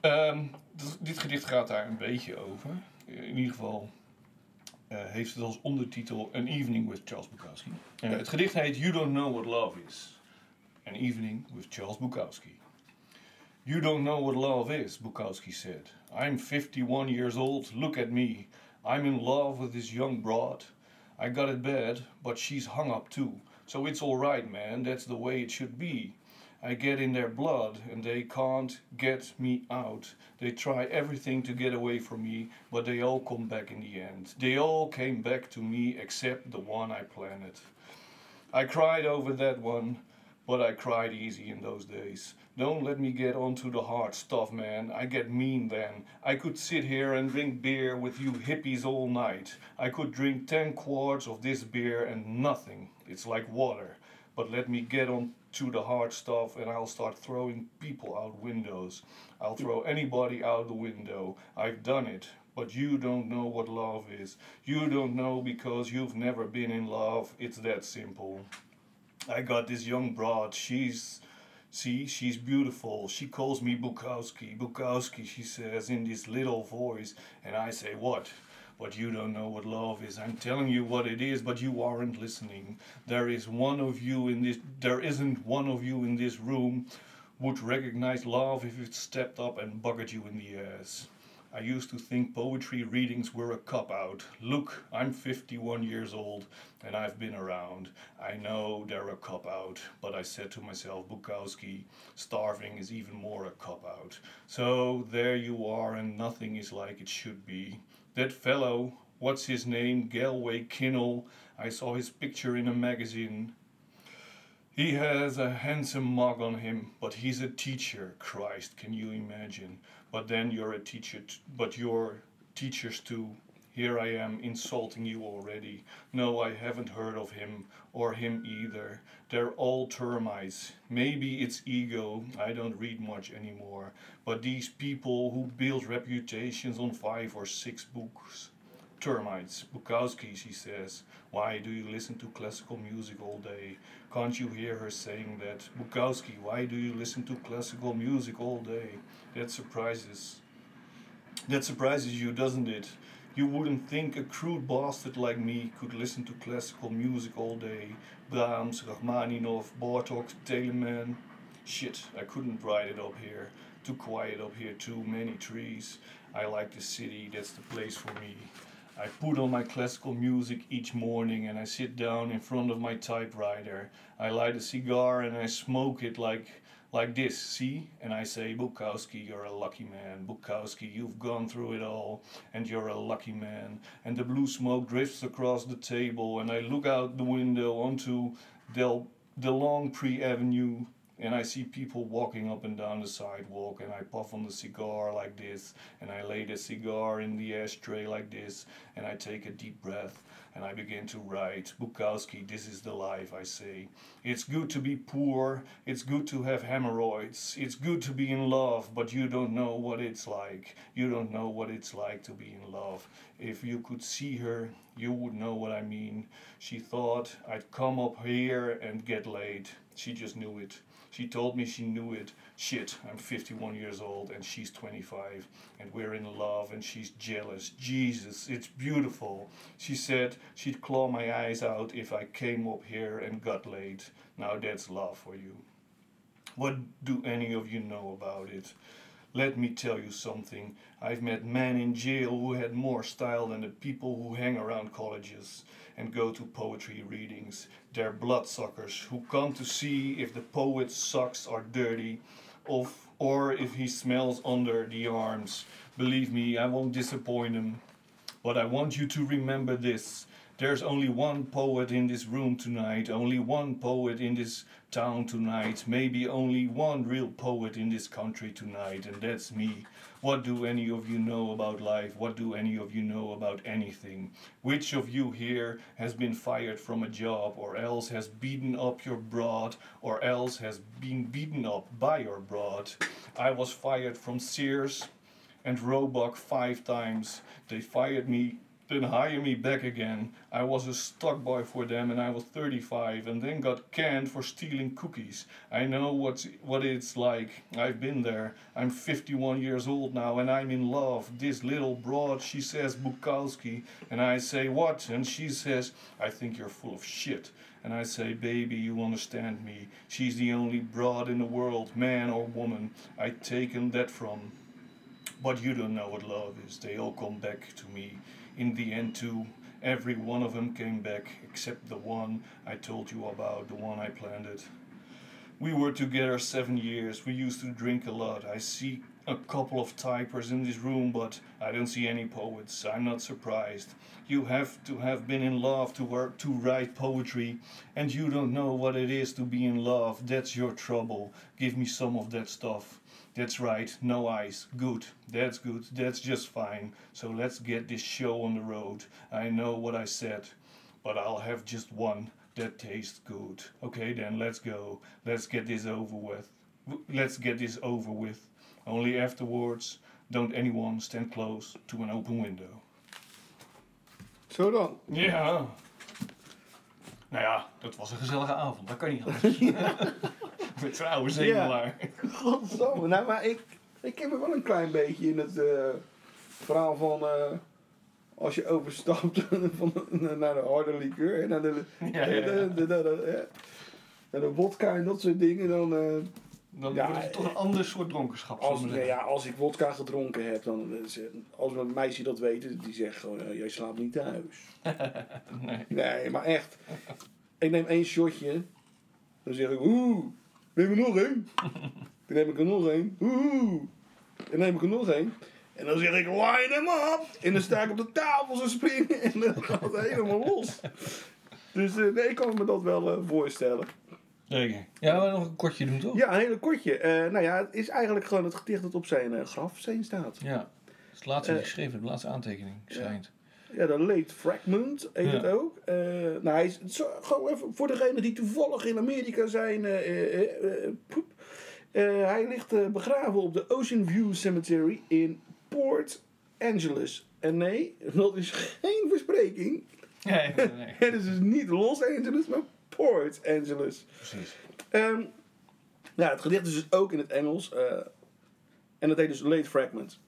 Ehm, dit, dit gedicht gaat daar een beetje over. In ieder geval eh, heeft het als ondertitel An Evening with Charles Bukowski. Eh, het gedicht heet You Don't Know What Love Is. An Evening with Charles Bukowski. You don't know what love is, Bukowski said. I'm 51 years old, look at me. I'm in love with this young broad. I got it bad, but she's hung up too. So it's alright, man, that's the way it should be. I get in their blood and they can't get me out. They try everything to get away from me, but they all come back in the end. They all came back to me except the one I planted. I cried over that one, but I cried easy in those days. Don't let me get onto the hard stuff, man. I get mean then. I could sit here and drink beer with you hippies all night. I could drink 10 quarts of this beer and nothing. It's like water. But let me get on to the hard stuff and I'll start throwing people out windows. I'll throw anybody out the window. I've done it. But you don't know what love is. You don't know because you've never been in love. It's that simple. I got this young broad. She's, see, she's beautiful. She calls me Bukowski. Bukowski, she says in this little voice. And I say, what? But you don't know what love is. I'm telling you what it is, but you aren't listening. There is one of you in this, there isn't one of you in this room would recognize love if it stepped up and buggered you in the ass. I used to think poetry readings were a cop out. Look, I'm 51 years old and I've been around. I know they're a cop out, but I said to myself, Bukowski, starving is even more a cop out. So there you are, and nothing is like it should be. That fellow, what's his name? Galway Kinnell. I saw his picture in a magazine. He has a handsome mug on him, but he's a teacher. Christ, can you imagine? But then you're a teacher, t- but you're teachers too. Here I am insulting you already. No, I haven't heard of him, or him either. They're all termites. Maybe it's ego. I don't read much anymore. But these people who build reputations on five or six books. Termites. Bukowski, she says. Why do you listen to classical music all day? Can't you hear her saying that? Bukowski, why do you listen to classical music all day? That surprises. That surprises you, doesn't it? You wouldn't think a crude bastard like me could listen to classical music all day. Brahms, Rachmaninoff, Bartok, Telemann. Shit, I couldn't write it up here. Too quiet up here, too many trees. I like the city, that's the place for me. I put on my classical music each morning and I sit down in front of my typewriter. I light a cigar and I smoke it like like this, see? And I say, Bukowski, you're a lucky man. Bukowski, you've gone through it all, and you're a lucky man. And the blue smoke drifts across the table, and I look out the window onto Del DeLong Pre Avenue, and I see people walking up and down the sidewalk, and I puff on the cigar like this, and I lay the cigar in the ashtray like this, and I take a deep breath, and I began to write. Bukowski, this is the life, I say. It's good to be poor, it's good to have hemorrhoids, it's good to be in love, but you don't know what it's like. You don't know what it's like to be in love. If you could see her, you would know what I mean. She thought I'd come up here and get laid. She just knew it. She told me she knew it. Shit, I'm 51 years old and she's 25 and we're in love and she's jealous. Jesus, it's beautiful. She said she'd claw my eyes out if I came up here and got laid. Now that's love for you. What do any of you know about it? Let me tell you something. I've met men in jail who had more style than the people who hang around colleges and go to poetry readings. They're bloodsuckers who come to see if the poet's socks are dirty of, or if he smells under the arms. Believe me, I won't disappoint him. But I want you to remember this. There's only one poet in this room tonight, only one poet in this town tonight, maybe only one real poet in this country tonight, and that's me. What do any of you know about life? What do any of you know about anything? Which of you here has been fired from a job, or else has beaten up your broad, or else has been beaten up by your broad? I was fired from Sears and Roebuck five times. They fired me, then hire me back again. I was a stock boy for them and I was 35 and then got canned for stealing cookies. I know what's, what it's like. I've been there. I'm 51 years old now and I'm in love. This little broad, she says Bukowski. And I say, what? And she says, I think you're full of shit. And I say, baby, you understand me. She's the only broad in the world, man or woman, I've taken that from. But you don't know what love is. They all come back to me. In the end, too, every one of them came back except the one I told you about, the one I planted. We were together seven years. We used to drink a lot. I see a couple of typers in this room, but I don't see any poets. I'm not surprised. You have to have been in love to work to write poetry, and you don't know what it is to be in love. That's your trouble. Give me some of that stuff. That's right, no ice. Good. That's good. That's just fine. So let's get this show on the road. I know what I said, but I'll have just one that tastes good. Okay, then let's go. Let's get this over with. Let's get this over with. Only afterwards, don't anyone stand close to an open window. Zo dan. Ja. Nou ja, dat was een gezellige avond. Dat kan niet anders. Trouwens Ja. Godsamme. Nou, maar ik, ik heb er wel een klein beetje in het eh, verhaal van... eh, als je overstapt van, naar de harde liqueur, naar de, Ja, ja, de, de, de, naar de wodka en dat soort dingen, dan... eh, Dan Ja, wordt het toch een ander soort dronkenschap. als, we ja, als ik wodka gedronken heb, dan... Als een meisje dat weet, die zegt gewoon, jij slaapt niet thuis. Nee. Nee, maar echt. Ik neem één shotje. Dan zeg ik, oeh, neem er nog één. Dan neem ik er nog één. Oeh, dan neem ik er nog één. En dan zeg ik, line hem up. En dan sta ik op de tafel zo springen. En dan gaat het helemaal los. Dus eh, nee, ik kan me dat wel eh, voorstellen. Zeker. Ja, we nog een kortje doen, toch? Ja, een hele kortje. Eh, nou ja, het is eigenlijk gewoon het gedicht dat op zijn eh, grafsteen staat. Ja. Dat is het laatste geschreven, de laatste aantekening, schijnt. Ja, de Late Fragment heet Ja. het ook. Eh, nou, hij is, zo, gewoon even voor degenen die toevallig in Amerika zijn. Eh, hij ligt begraven op de Ocean View Cemetery in Port Angeles. En nee, dat is geen verspreking. Nee, nee, nee. Het is dus niet Los Angeles, maar Port Angeles. Precies. Ehm, ja, het gedicht is dus ook in het Engels. en dat heet dus Late Fragment.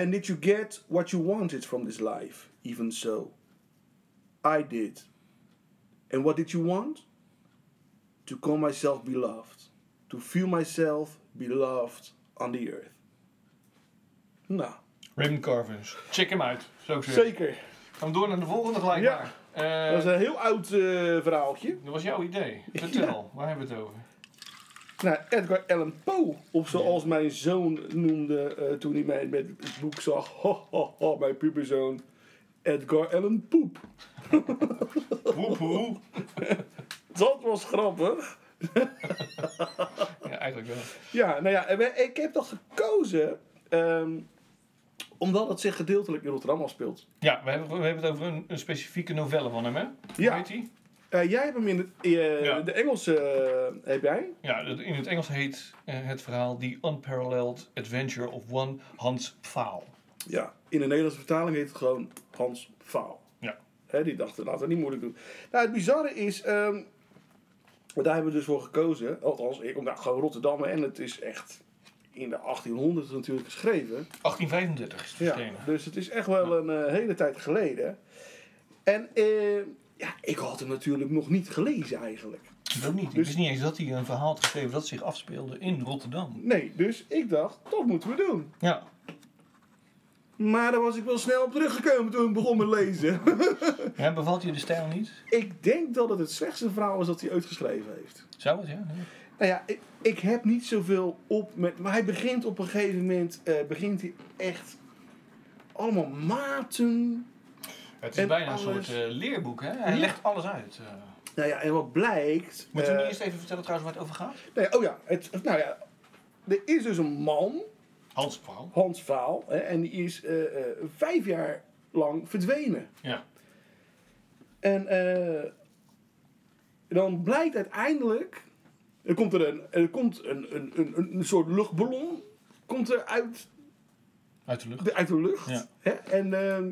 And did you get what you wanted from this life? Even so. I did. And what did you want? To call myself beloved. To feel myself beloved on the earth. Nou, Raymond Carvers. Check hem uit. Zeggen. zeker. Gaan we door naar de volgende gelijk Ja. maar. Eh, Dat is een heel oud eh, verhaaltje. dat was jouw idee. Vertel, waar hebben we het over? Nou, Edgar Allan Poe, of zoals mijn zoon noemde eh, toen hij mij met het boek zag. Ho, ho, ho, mijn puberzoon. Edgar Allan Poep. Woep woep. Dat was grappig. Ja, eigenlijk wel. Ja, nou ja, ik heb dat gekozen ehm, omdat het zich gedeeltelijk in Rotterdam afspeelt. Ja, we hebben, we hebben het over een, een specifieke novelle van hem, hè? Hoe Ja. heet die? Eh, jij hebt hem in het, eh, Ja. de Engelse, eh, heb jij? Ja, in het Engels heet het verhaal The Unparalleled Adventure of One Hans Pfaal. Ja. In de Nederlandse vertaling heet het gewoon Hans Faal. Ja. Hè, die dachten, laten we niet moeilijk doen. Nou, het bizarre is, ehm, daar hebben we dus voor gekozen. Althans, ik kom daar gewoon Rotterdam en het is echt in de 1800 natuurlijk geschreven. 1835 is het Ja, dus het is echt wel een hele tijd geleden. En ja, ik had hem natuurlijk nog niet gelezen eigenlijk. Ik ook niet. Ik Dus- wist niet eens dat hij een verhaal had geschreven dat zich afspeelde in Rotterdam. Nee, dus ik dacht, dat moeten we doen. Ja. Maar daar was ik wel snel op teruggekomen toen ik begon met lezen. ja bevalt je de stijl niet? ik denk dat het het slechtste verhaal is dat hij uitgeschreven heeft. Zou het, ja? ja. Nou ja, ik, ik heb niet zoveel op met. Maar hij begint op een gegeven moment. eh, begint hij echt. Allemaal maten. Het is En bijna een soort eh, leerboek, hè? Hij Ja. legt alles uit. eh. Nou ja, en wat blijkt. Moeten we eh, niet eerst even vertellen trouwens waar het over gaat? ja, oh ja, het, nou ja. Er is dus een man, Hans Pfaal. Hans Vaal. Hè, en die is eh, eh, vijf jaar lang verdwenen. Ja. En eh, dan blijkt uiteindelijk. Er komt er een, er komt een, een, een, een soort luchtballon. Komt er uit Uit de lucht. de, uit de lucht. Ja. Hè? En ehm,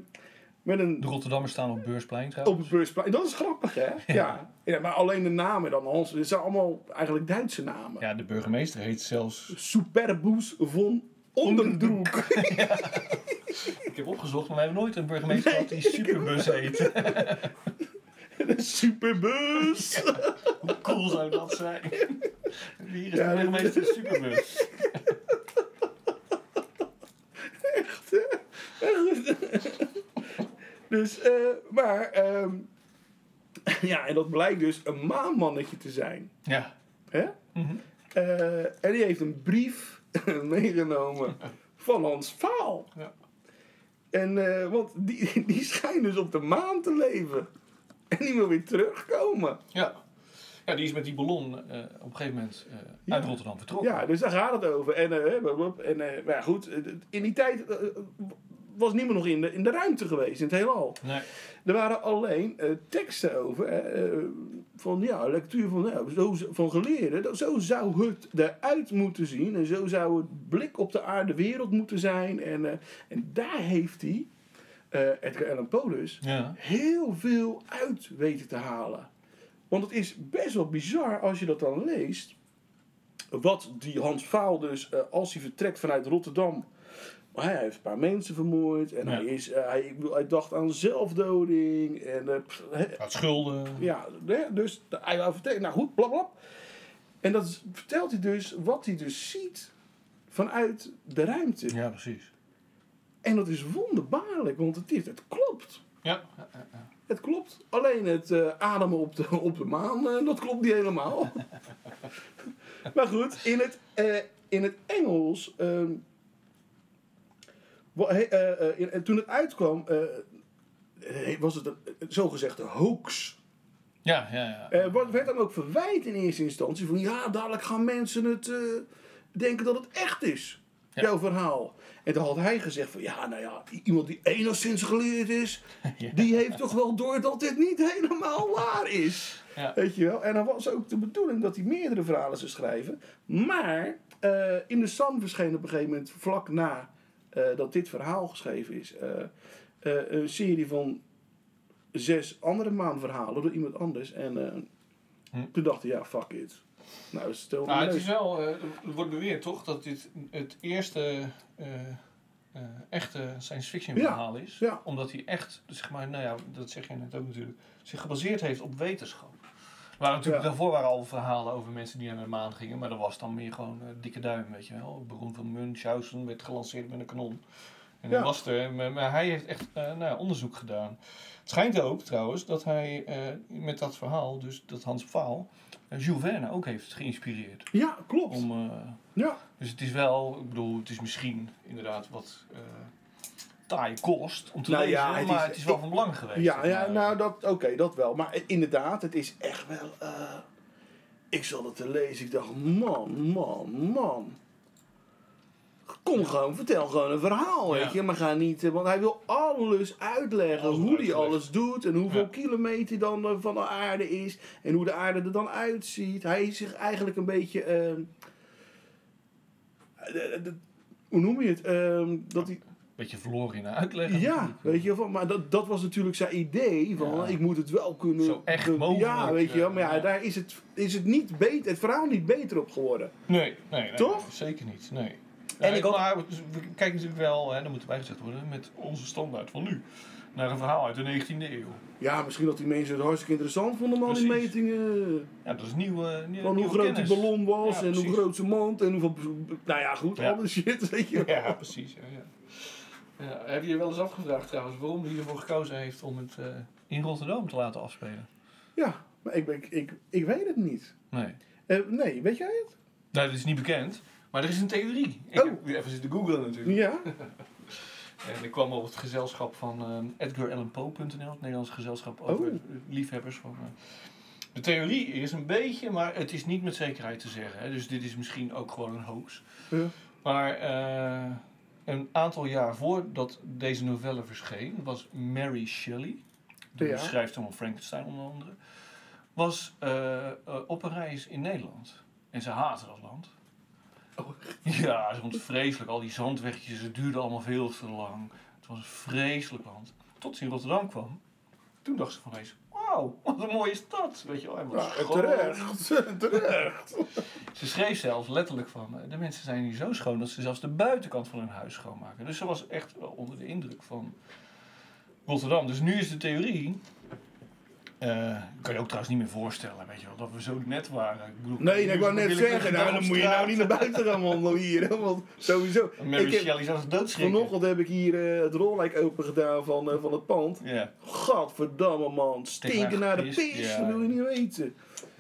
met een. De Rotterdammers staan op Beursplein Op trouwens. het beursplein. Dat is grappig, hè? Ja. ja. maar alleen de namen dan, Hans. Het zijn allemaal eigenlijk Duitse namen. Ja, de burgemeester heet zelfs... Superbus von Ondendroek. Ik heb opgezocht, maar we hebben nooit een burgemeester gehad die Superbus heet. Superbus. Hoe cool zou dat zijn? Hier is de burgemeester Superbus. Dus, eh, maar, ehm, ja, en dat blijkt dus een maanmannetje te zijn. Ja. Hè? Mhm. Eh, en die heeft een brief meegenomen van Hans Vaal. Ja. En, eh, want die, die schijnt dus op de maan te leven. En die wil weer terugkomen. Ja. Ja, die is met die ballon op een gegeven moment uit Rotterdam vertrokken. Ja, dus daar gaat het over. En, blablabla. en maar ja, goed, in die tijd was niemand nog in de, in de ruimte geweest, in het heelal. Nee. Er waren alleen eh, teksten over, eh, van ja, lectuur van, ja, zo, van geleerden. dat- Zo zou het eruit moeten zien en zo zou het blik op de aarde wereld moeten zijn. En, eh, en daar heeft hij, Edgar Allan Poe dus, Ja. heel veel uit weten te halen. Want het is best wel bizar als je dat dan leest. Wat die Hans Vaal dus, als hij vertrekt vanuit Rotterdam. Maar hij heeft een paar mensen vermoord. En Ja. hij, is, eh, hij, hij dacht aan zelfdoding. En, pff, Had schulden. ja, dus hij wou vertellen. Nou goed, blablabla. En dat is- vertelt hij dus wat hij dus ziet vanuit de ruimte. Ja, precies. En dat is wonderbaarlijk, want het, is, het klopt. Ja. ja, ja, ja. Het klopt. Alleen het eh, ademen op de, op de maan, dat klopt niet helemaal. maar goed, in het, in het Engels. ehm, wa- he- eh, eh, in- en toen het uitkwam, eh, eh, was het een, een zogezegde hoax. Ja, ja, ja. Eh, wat werd dan ook verwijt in eerste instantie van ja, dadelijk gaan mensen het eh, denken dat het echt is. Ja. Jouw verhaal. En toen had hij gezegd van ja, nou ja, iemand die enigszins geleerd is, Ja. die heeft toch wel door dat dit niet helemaal waar is. Ja. Weet je wel? En dan was ook de bedoeling dat hij meerdere verhalen zou schrijven. Maar eh, in de Sun verscheen op een gegeven moment, vlak na eh, dat dit verhaal geschreven is, eh, eh, een serie van zes andere maanverhalen door iemand anders. En eh, Hm. toen dacht hij, ja, fuck it. Nou, stel Nou, het is wel, eh, wordt beweerd toch dat dit het eerste eh, eh, echte science fiction Ja, verhaal is. ja. Omdat hij echt, zeg maar, nou ja, dat zeg je net ook natuurlijk, zich gebaseerd heeft op wetenschap. Waren natuurlijk, Ja. daarvoor waren al verhalen over mensen die naar de maan gingen, maar dat was dan meer gewoon eh, dikke duim, weet je wel. Beroemd van Munchausen werd gelanceerd met een kanon. En Ja. dat was er, maar, maar hij heeft echt eh, nou ja, onderzoek gedaan. Het schijnt ook trouwens dat hij eh, met dat verhaal, dus dat Hans Pfaal, Jules Verne ook heeft geïnspireerd. Ja, klopt. Om, Ja. dus het is wel, ik bedoel, het is misschien inderdaad wat taai kost om te Nou lezen, ja, het maar is- het is wel van belang geweest. Ja, ja nou, dat, oké, dat wel. Maar inderdaad, het is echt wel... eh, ik zat het te lezen, ik dacht, man, man, man. Kom gewoon, vertel gewoon een verhaal, weet je. Maar ga niet... eh, Want hij wil alles uitleggen. Alles hoe hij alles doet. En hoeveel kilometer dan eh, van de aarde is. En hoe de aarde er dan uitziet. Hij is zich eigenlijk een beetje... eh, de- de- hoe noem je het? Ehm, dat hij... Beetje verloren in de uitleg. Ja, weet je wel. Maar dat, dat was natuurlijk zijn idee. Van, Ja. Ik moet het wel kunnen... Zo echt mogelijk, Ja, weet je wel. Maar ja, ja. daar is het, is het, niet beter, het verhaal niet beter op geworden. Nee, nee, nee, Toch? nee, zeker niet. Nee. En Ja, ik maar we kijken natuurlijk wel, hè, dat moet erbij gezegd worden, met onze standaard van nu. Naar een verhaal uit de 19e eeuw. Ja, misschien dat die mensen het hartstikke interessant vonden, man, die metingen. Ja, dat is nieuw. eh, nieuw Van hoe nieuwe groot kennis. die ballon was Ja, en hoe groot zijn mond en hoeveel... Nou ja, goed, Ja. al die shit, weet je wel. Ja, precies. Ja, ja. Ja, heb je je wel eens afgevraagd trouwens waarom hij ervoor gekozen heeft om het eh, in Rotterdam te laten afspelen? Ja, maar ik, ben- ik, ik, weet het niet. Nee. Eh, nee, weet jij het? Nou, dat is niet bekend. Maar er is een theorie. Ik Oh. heb even zitten googlen natuurlijk. Ja? En ik kwam op het gezelschap van eh edgarallanpoe.nl, het Nederlands gezelschap over Oh. liefhebbers. Van. De theorie is een beetje, maar het is niet met zekerheid te zeggen. Hè. Dus dit is misschien ook gewoon een hoax. Ja. Maar eh, een aantal jaar voordat deze novelle verscheen, was Mary Shelley, de Ja. schrijfster van Frankenstein onder andere, was eh, eh, op een reis in Nederland. En ze haatte dat land. Oh. Ja, ze vond het vreselijk. Al die zandwegjes, het duurde allemaal veel te lang. Het was een vreselijk land. Tot ze in Rotterdam kwam. Toen dacht ze van eens, wauw, wat een mooie stad. Weet je wel, en wat Ja, schoon. terecht. terecht. Ze schreef zelfs letterlijk van, eh, de mensen zijn hier zo schoon dat ze zelfs de buitenkant van hun huis schoonmaken. Dus ze was echt wel onder de indruk van Rotterdam. Dus nu is de theorie, eh kan je ook trouwens niet meer voorstellen, weet je wel, dat we zo net waren. Ik bedoel, Nee, ik wou net zeggen, nou, dan moet je nou niet naar buiten gaan wandelen hier. Want sowieso. Mary Ik heb- Shelley zou zich doodschrikken. Vanochtend heb ik hier eh, het rollijk open gedaan van, eh, van het pand. Ja, Gadverdamme man, stinken naar de pis, ja. dat wil je niet weten.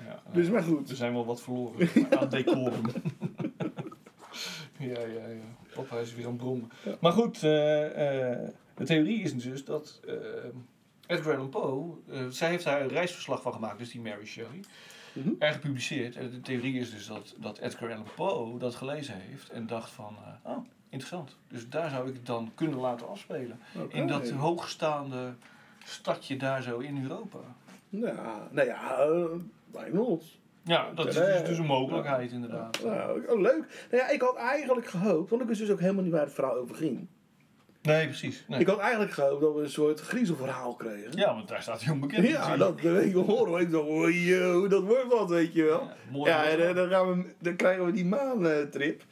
ja. Dus maar Er goed. zijn wel wat verloren aan decorum. ja, ja, ja. Papa is weer aan het brommen. Maar goed, de theorie is dus dat Edgar Allan Poe, eh, zij heeft daar een reisverslag van gemaakt, dus die Mary Shelley, Mhm. erg gepubliceerd. En de theorie is dus dat, dat Edgar Allan Poe dat gelezen heeft en dacht van, eh, oh, interessant. Dus daar zou ik het dan kunnen laten afspelen. In dat hoogstaande stadje daar zo in Europa. Ja, nou ja, eh, why not? Ja, dat is dus, dus een mogelijkheid inderdaad. Nou, oh, leuk. Nou ja, ik had eigenlijk gehoopt, want ik wist dus ook helemaal niet waar het verhaal over ging. Nee, precies. Nee. Ik had eigenlijk gehoopt dat we een soort griezelverhaal kregen. Ja, want daar staat hij onbekend. Ja, dat weet ik horen. Ik dacht, oh, yo, dat wordt wat, weet je wel. Ja, mooi. Ja, en eh, dan, gaan we, dan krijgen we die maantrip.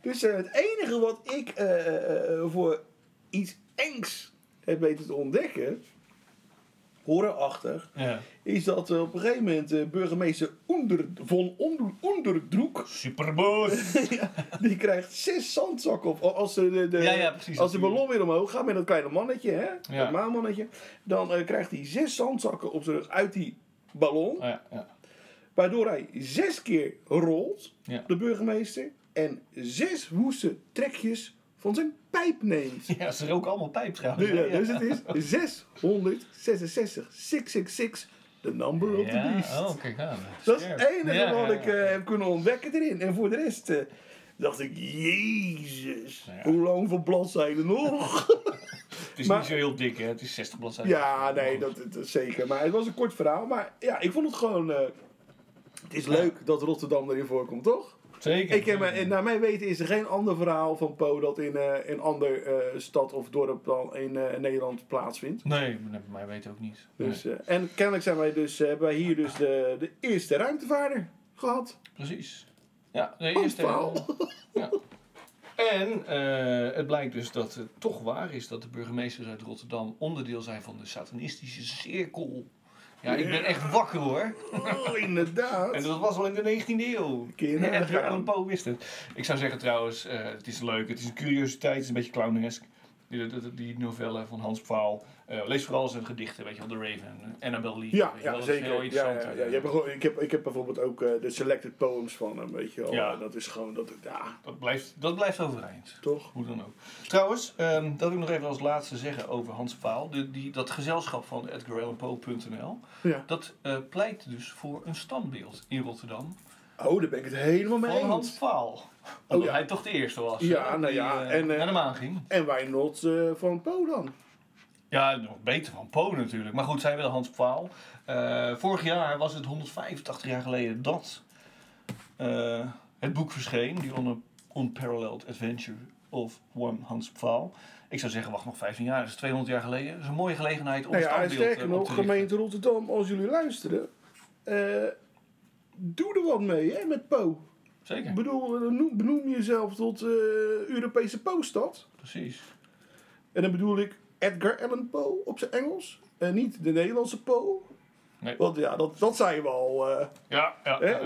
Dus eh, het enige wat ik eh, voor iets engs heb weten te ontdekken, horrorachtig, Ja. is dat op een gegeven moment eh, burgemeester Onder, von Onder, Onderdroek, Superboos. ja, die krijgt zes zandzakken op. Als de, de, de- Ja, ja, precies, als de ballon weer omhoog gaat met dat kleine mannetje, hè, dat maanmannetje, dan eh, krijgt hij zes zandzakken op zijn rug uit die ballon. ja, ja. Waardoor hij zes keer rolt, de burgemeester, en zes woeste trekjes van zijn pijp neemt. ja, ze roken allemaal pijp trouwens. Dus, eh, dus het is 666, 666, the number of the Ja, beast. oh, kijk aan. Dat is het enige Ja, wat ja, ik ja. eh, heb kunnen ontdekken erin. En voor de rest eh, dacht ik, jezus, ja. hoe lang voor bladzijden nog? Het is maar- niet zo heel dik, hè? Het is 60 bladzijden. ja, nee, dat, dat is zeker. Maar het was een kort verhaal. Maar ja, ik vond het gewoon... eh, het is leuk dat Rotterdam erin voorkomt, toch? Zeker. Ik heb, eh, naar mijn weten is er geen ander verhaal van Poe dat in eh, een ander eh, stad of dorp dan in eh, Nederland plaatsvindt. Nee, maar mij weet ook niet. Dus, Nee, eh, en kennelijk zijn wij dus, eh, hebben wij hier dus de, de eerste ruimtevaarder gehad. precies. Ja, de eerste. Ja. En eh, het blijkt dus dat het toch waar is dat de burgemeesters uit Rotterdam onderdeel zijn van de satanistische cirkel. Ja, ik ben echt wakker hoor. Oh, inderdaad. En dat was al in de 19e eeuw. Edgar Allan Poe wist het. Ik zou zeggen trouwens, eh, het is leuk, het is een curiositeit, het is een beetje clownesk. Die, die, die novelle van Hans Pfaal. Eh, lees vooral zijn gedichten, weet je wel, The Raven, eh, Annabelle Lee. Ja, ja wel, dat is zeker. heel Ja, ja. Je hebt ik, heb, ik heb bijvoorbeeld ook eh, de selected poems van hem, weet je wel. Ja. Dat is gewoon, dat, ja, Dat, blijft, dat blijft overeind. toch? Hoe dan ook. Trouwens, ehm, dat wil ik nog even als laatste zeggen over Hans Pfaal. De, die, dat gezelschap van edgarallanpoe.nl, Ja. dat eh, pleit dus voor een standbeeld in Rotterdam Oh, daar ben ik het helemaal mee van Hans eens. Pfaal. Omdat ja. hij toch de eerste was. Ja, hè, nou die, ja, eh, en, eh, naar de maan ging. En wij not eh, van Poe dan. Ja, nog beter van Poe natuurlijk. Maar goed, zij willen Hans Pfaal. Eh, vorig jaar was het 185 jaar geleden dat het boek verscheen. Die On- Unparalleled Adventure of One Hans Pfaal. Ik zou zeggen, wacht nog 15 jaar. Dat is 200 jaar geleden. Dat is een mooie gelegenheid om Nou ja, sterker nog, gemeente Rotterdam, als jullie luisteren, doe er wat mee hè, met Poe. Zeker, Ik bedoel, eh, noem, benoem jezelf tot eh, Europese Poe-stad. precies. En dan bedoel ik Edgar Allan Poe op zijn Engels. En niet de Nederlandse Poe. Nee. Want ja, dat, dat zijn we al. eh. Ja, ja. Hè?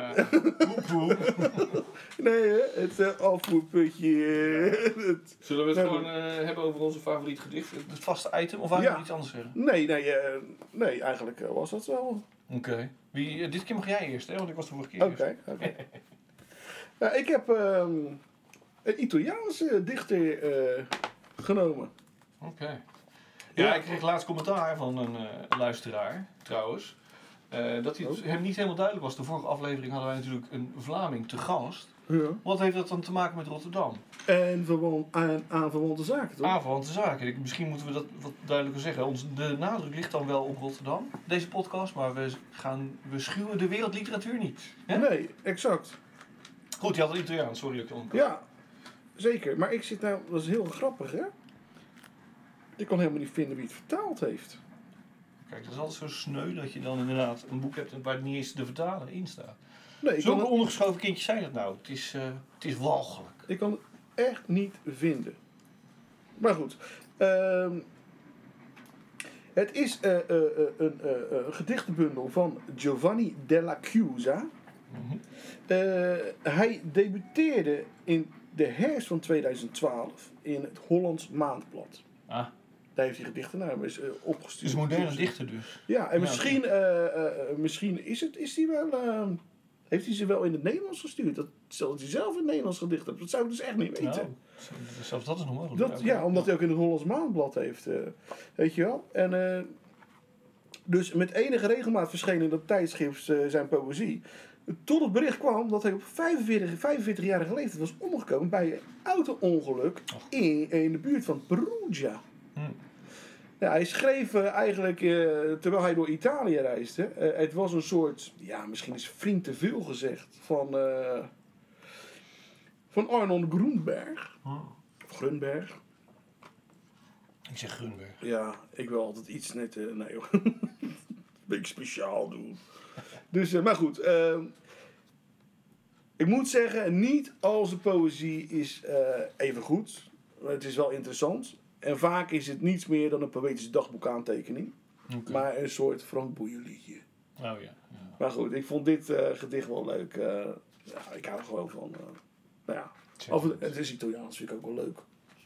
poep, poep. nee, hè, het uh, afvoerputje. Zullen we het gewoon hebben over onze favoriet gedicht? Het vaste item? Of je Ja. iets anders zeggen? nee, nee, nee, eigenlijk was dat zo. Oké. Wie, dit keer mag jij eerst, hè? Want ik was de vorige keer Oké. oké. Ja, ik heb ehm, een Italiaanse dichter eh, genomen. Oké. Ja, Ja. ik kreeg laatst commentaar van een eh, luisteraar, trouwens. eh, dat hij het hem niet helemaal duidelijk was. De vorige aflevering hadden wij natuurlijk een Vlaming te gast. Ja. Wat heeft dat dan te maken met Rotterdam? En verwan- aan, aan verwante zaken, toch? Aanverwante zaken. Ik- Misschien moeten we dat wat duidelijker zeggen. Ons, de nadruk ligt dan wel op Rotterdam, deze podcast. Maar we, gaan, we schuwen de wereldliteratuur niet. Hè? Nee, exact. Goed, je had het Italiaans. Sorry dat ik je. Ja, zeker. Maar ik zit nou, dat is heel grappig, hè? Ik kan helemaal niet vinden wie het vertaald heeft. Kijk, dat is altijd zo sneu dat je dan inderdaad een boek hebt waar niet eens de vertaler in staat. Nee, ik kan, Zulke het, ondergeschoven kindjes zijn het nou. Het is, eh, het is walgelijk. ik kan het echt niet vinden. Maar goed. ehm, het is eh, eh, een gedichtenbundel van Giovanni della Chiusa. Mhm. Eh, hij debuteerde in de herfst van 2012 in het Hollands Maandblad. Ah, Daar heeft hij gedichten naar hem is, eh, opgestuurd. is moderne dichter dus. Ja, en Ja, misschien, eh, misschien is het, is hij wel, eh, heeft hij ze wel in het Nederlands gestuurd? Dat, stel dat hij zelf in het Nederlands gedicht hebt, dat zou ik dus echt niet weten. Nou, zelfs dat is nog mogelijk. dat, ja, omdat hij ook in het Hollands Maandblad heeft, eh, weet je wel. En eh, dus met enige regelmaat verscheen in dat tijdschrift eh, zijn poëzie. Tot het bericht kwam dat hij op 45, 45-jarige leeftijd was omgekomen bij een auto-ongeluk in, in de buurt van Perugia. Hm. Ja, hij schreef eh, eigenlijk eh, terwijl hij door Italië reisde. Eh, het was een soort, ja, misschien is vriend te veel gezegd, van, van Arnold Groenberg. Hm. Of Grunberg. Ik zeg Grunberg. Ja, ik wil altijd iets net, nee hoor. een beetje speciaal doen. Dus, maar goed. Ik moet zeggen, niet al zijn poëzie is eh, even goed. Het is wel interessant. En vaak is het niets meer dan een poëtische dagboekaantekening. Oké. Maar een soort Frank Boeien liedje. Oh ja. ja. Maar goed, ik vond dit eh, gedicht wel leuk. eh, ja, ik hou er gewoon van. nou ja, en- het is Italiaans, vind ik ook wel leuk.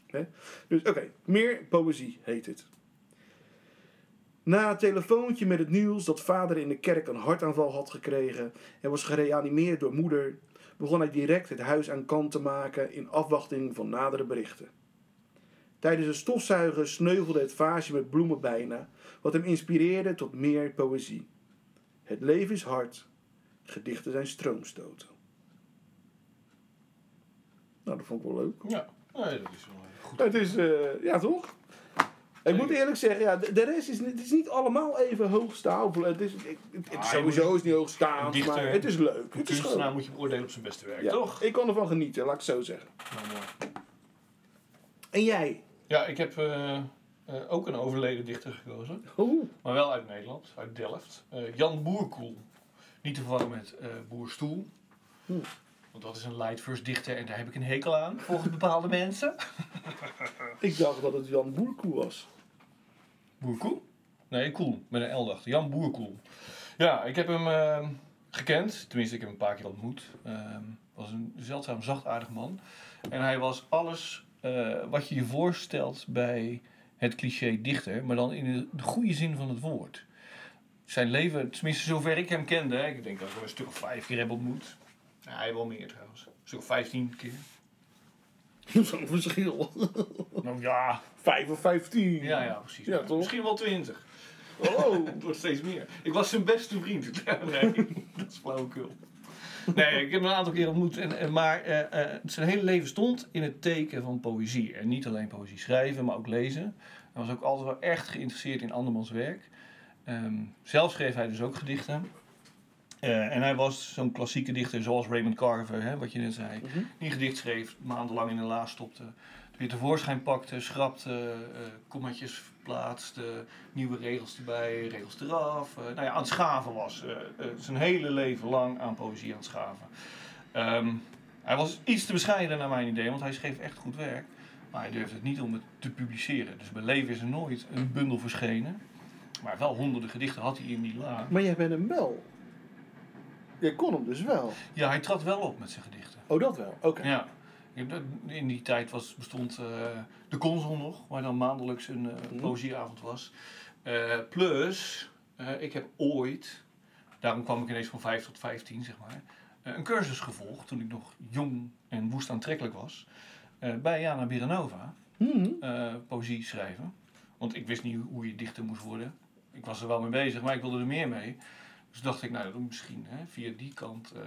Hè? Dus oké, meer poëzie heet het. Na het telefoontje met het nieuws dat vader in de kerk een hartaanval had gekregen en was gereanimeerd door moeder, begon hij direct het huis aan kant te maken in afwachting van nadere berichten. Tijdens het stofzuigen sneuvelde het vaasje met bloemen bijna, wat hem inspireerde tot meer poëzie. Het leven is hard, gedichten zijn stroomstoten. Nou, dat vond ik wel leuk. Ja, nee, dat is wel eh, goed. Het is, eh, ja toch? Ik moet eerlijk zeggen, ja, de, de rest is, niet- het is niet allemaal even hoogstaand. Het is, het, Ah, sowieso is niet dichter- maar het is leuk. Het is kunstenaar moet je beoordelen op zijn beste werk, ja, toch? Ik kan ervan genieten, laat ik het zo zeggen. Nou, mooi. En jij? Ja, ik heb eh, eh, ook een overleden dichter gekozen. Oeh, Maar wel uit Nederland, uit Delft. Eh, Jan Boerkoel. Niet te verwarren met eh Boerstoel. Want dat is een light first dichter en daar heb ik een hekel aan, volgens bepaalde mensen. Ik dacht dat het Jan Boerkoe was. Boerkoel? Nee, Koel, met een L dacht. Jan Boerkoel. Ja, ik heb hem eh, gekend. Tenminste, ik heb hem een paar keer ontmoet. Ehm was een zeldzaam zachtaardig man. En hij was alles eh, wat je je voorstelt bij het cliché dichter, maar dan in de, de goede zin van het woord. Zijn leven, tenminste zover ik hem kende, ik denk dat ik een stuk of vijf keer heb ontmoet. Hij wel meer trouwens. Een stuk of vijftien keer. Zo'n verschil. Nou ja, Vijf of vijftien. ja, ja precies. Ja, toch? Misschien wel twintig. Oh. Het wordt steeds meer. Ik was zijn beste vriend. nee, dat is flauwekul. Nee, ik heb hem een aantal keer ontmoet. En, en, maar eh, eh, zijn hele leven stond in het teken van poëzie. En niet alleen poëzie schrijven, maar ook lezen. Hij was ook altijd wel echt geïnteresseerd in andermans werk. Ehm, zelf schreef hij dus ook gedichten. Eh, en hij was zo'n klassieke dichter zoals Raymond Carver, hè, wat je net zei. Mhm. Die een gedicht schreef, maandenlang in een la stopte. Weer tevoorschijn pakte, schrapte, eh kommaatjes verplaatste, nieuwe regels erbij, regels eraf. eh, nou ja, aan het schaven was. zijn hele leven lang aan poëzie aan het schaven. Ehm, hij was iets te bescheiden naar mijn idee, want hij schreef echt goed werk. Maar hij durfde het niet om het te publiceren. Dus bij leven is er nooit een bundel verschenen. Maar wel honderden gedichten had hij in die la. Maar jij bent hem wel. Jij kon hem dus wel. Ja, hij trad wel op met zijn gedichten. Oh, dat wel. Oké. Ja. In die tijd was, bestond eh, de consul nog, waar dan maandelijks een Mhm. poëzieavond was. Eh, plus, ik heb ooit, daarom kwam ik ineens van 5 tot 15 zeg maar, een cursus gevolgd toen ik nog jong en woest aantrekkelijk was. bij Jana Biranova, poëzie schrijven. Want ik wist niet hoe je dichter moest worden. Ik was er wel mee bezig, maar ik wilde er meer mee. Dus dacht ik, nou, dan misschien hè, via die kant eh,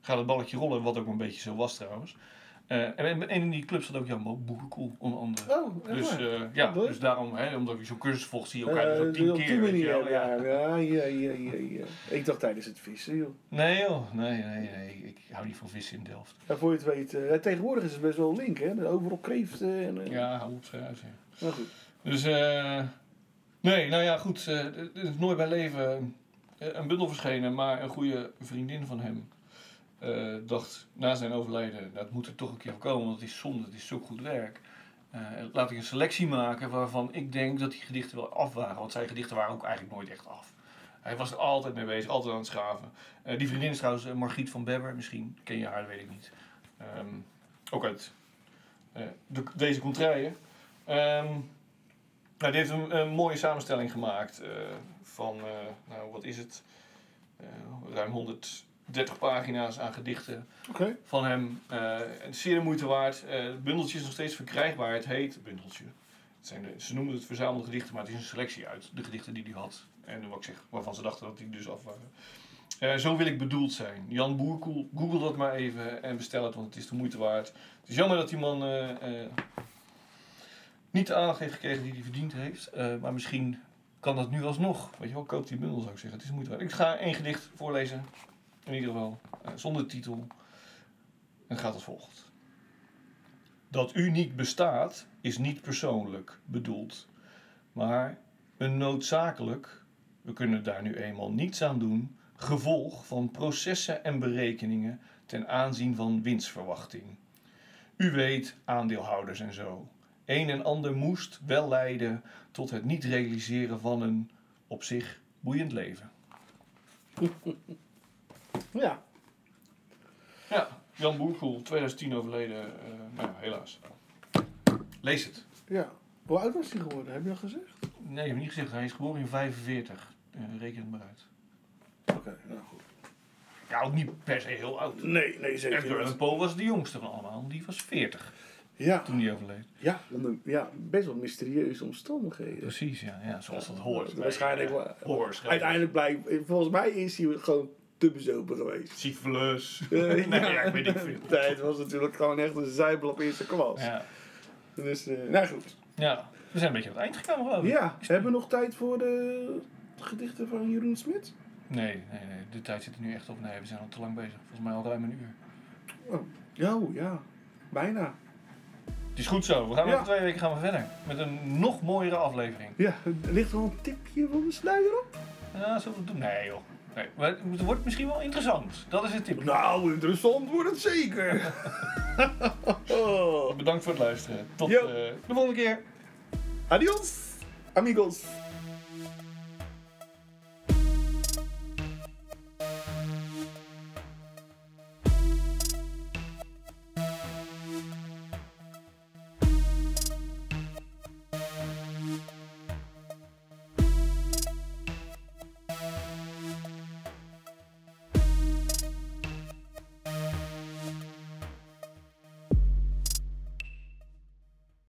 gaat het balletje rollen, wat ook een beetje zo was trouwens. Eh, en, in die club zat ook Jan Boekenkoel, onder andere. Oh, Dus, eh, ja, leuk. dus daarom, hè, omdat je zo'n cursus volgt, zie je elkaar dus ook tien op keer. manier, ja. ja. Ja, ja, ja, ja. Ik dacht tijdens het vissen, joh. Nee joh, nee, nee, nee. Ik hou niet van vissen in Delft. Ja, voor je het weet, tegenwoordig is het best wel link, hè? Overal kreeften en... Ja, hou op schuis, ja. Maar goed. Dus, eh nee, nou ja, goed. Er is nooit bij leven een bundel verschenen, maar een goede vriendin van hem eh, dacht na zijn overlijden, dat moet er toch een keer komen, want het is zonde, het is zo goed werk. Eh, laat ik een selectie maken waarvan ik denk dat die gedichten wel af waren, want zijn gedichten waren ook eigenlijk nooit echt af. Hij was er altijd mee bezig, altijd aan het schaven. Eh, die vriendin is trouwens eh, Margriet van Bebber, misschien ken je haar, weet ik niet. Ehm, ook uit eh, de, deze contraien. Ehm nou, die heeft een, een mooie samenstelling gemaakt eh, van, eh, nou wat is het, Eh, ruim 130 pagina's aan gedichten van hem. Eh, en zeer de moeite waard. Eh, het bundeltje is nog steeds verkrijgbaar. Het heet bundeltje. Het zijn de, ze noemen het verzamelde gedichten, maar het is een selectie uit de gedichten die hij had. En wat ik zeg, waarvan ze dachten dat die dus af waren. Eh, zo wil ik bedoeld zijn. Jan Boerkoel, google dat maar even en bestel het, want het is de moeite waard. Het is jammer dat die man eh, eh, niet de aandacht heeft gekregen die hij verdiend heeft. Eh, maar misschien kan dat nu alsnog. Weet je wel, koop die bundel zou ik zeggen. Het is moeite. Ik ga één gedicht voorlezen. In ieder geval. eh, zonder titel. En gaat als volgt. Dat u niet bestaat is niet persoonlijk bedoeld. Maar een noodzakelijk, we kunnen daar nu eenmaal niets aan doen, gevolg van processen en berekeningen ten aanzien van winstverwachting. U weet, aandeelhouders en zo. Een en ander moest wel leiden tot het niet realiseren van een op zich boeiend leven. Ja. Ja, Jan Boerkoel, 2010 overleden, eh, nou ja, helaas. Lees het. Ja. Hoe oud was hij geworden? Heb je dat gezegd? Nee, ik heb niet gezegd, hij is geboren in 45. Eh, reken het maar uit. Oké, nou goed. Ja, ook niet per se heel oud. Nee, nee, zeker Edgar Allan. Poe was de jongste van allemaal. Die was 40 Ja. toen hij overleed. Ja, onder, ja, best wel mysterieuze omstandigheden. Precies, ja. ja zoals dat hoort. bij, Waarschijnlijk wel. horrorschrijvers. Uiteindelijk blijkt, volgens mij is hij gewoon te bezopen geweest. Syphilis. Nee, ja, ik weet niet veel. Nee, het was natuurlijk gewoon echt een zijbel op eerste klas. Ja. Dus, eh, nou goed. ja, we zijn een beetje aan het eind gekomen, geloof ik. Ja, hebben we nog tijd voor de gedichten van Jeroen Smit? Nee, nee, nee. De tijd zit er nu echt op. Nee, we zijn al te lang bezig. Volgens mij al ruim een uur. Ja, oh, ja. Bijna. Het is goed zo. We gaan over twee weken gaan we verder. Met een nog mooiere aflevering. Ja, ligt er een tipje van de sluier op? Ja, zullen we doen? Nee joh. Nee, maar het wordt misschien wel interessant. Dat is een tip. Nou, interessant wordt het zeker. Bedankt voor het luisteren. Tot eh, de volgende keer. Adios, amigos.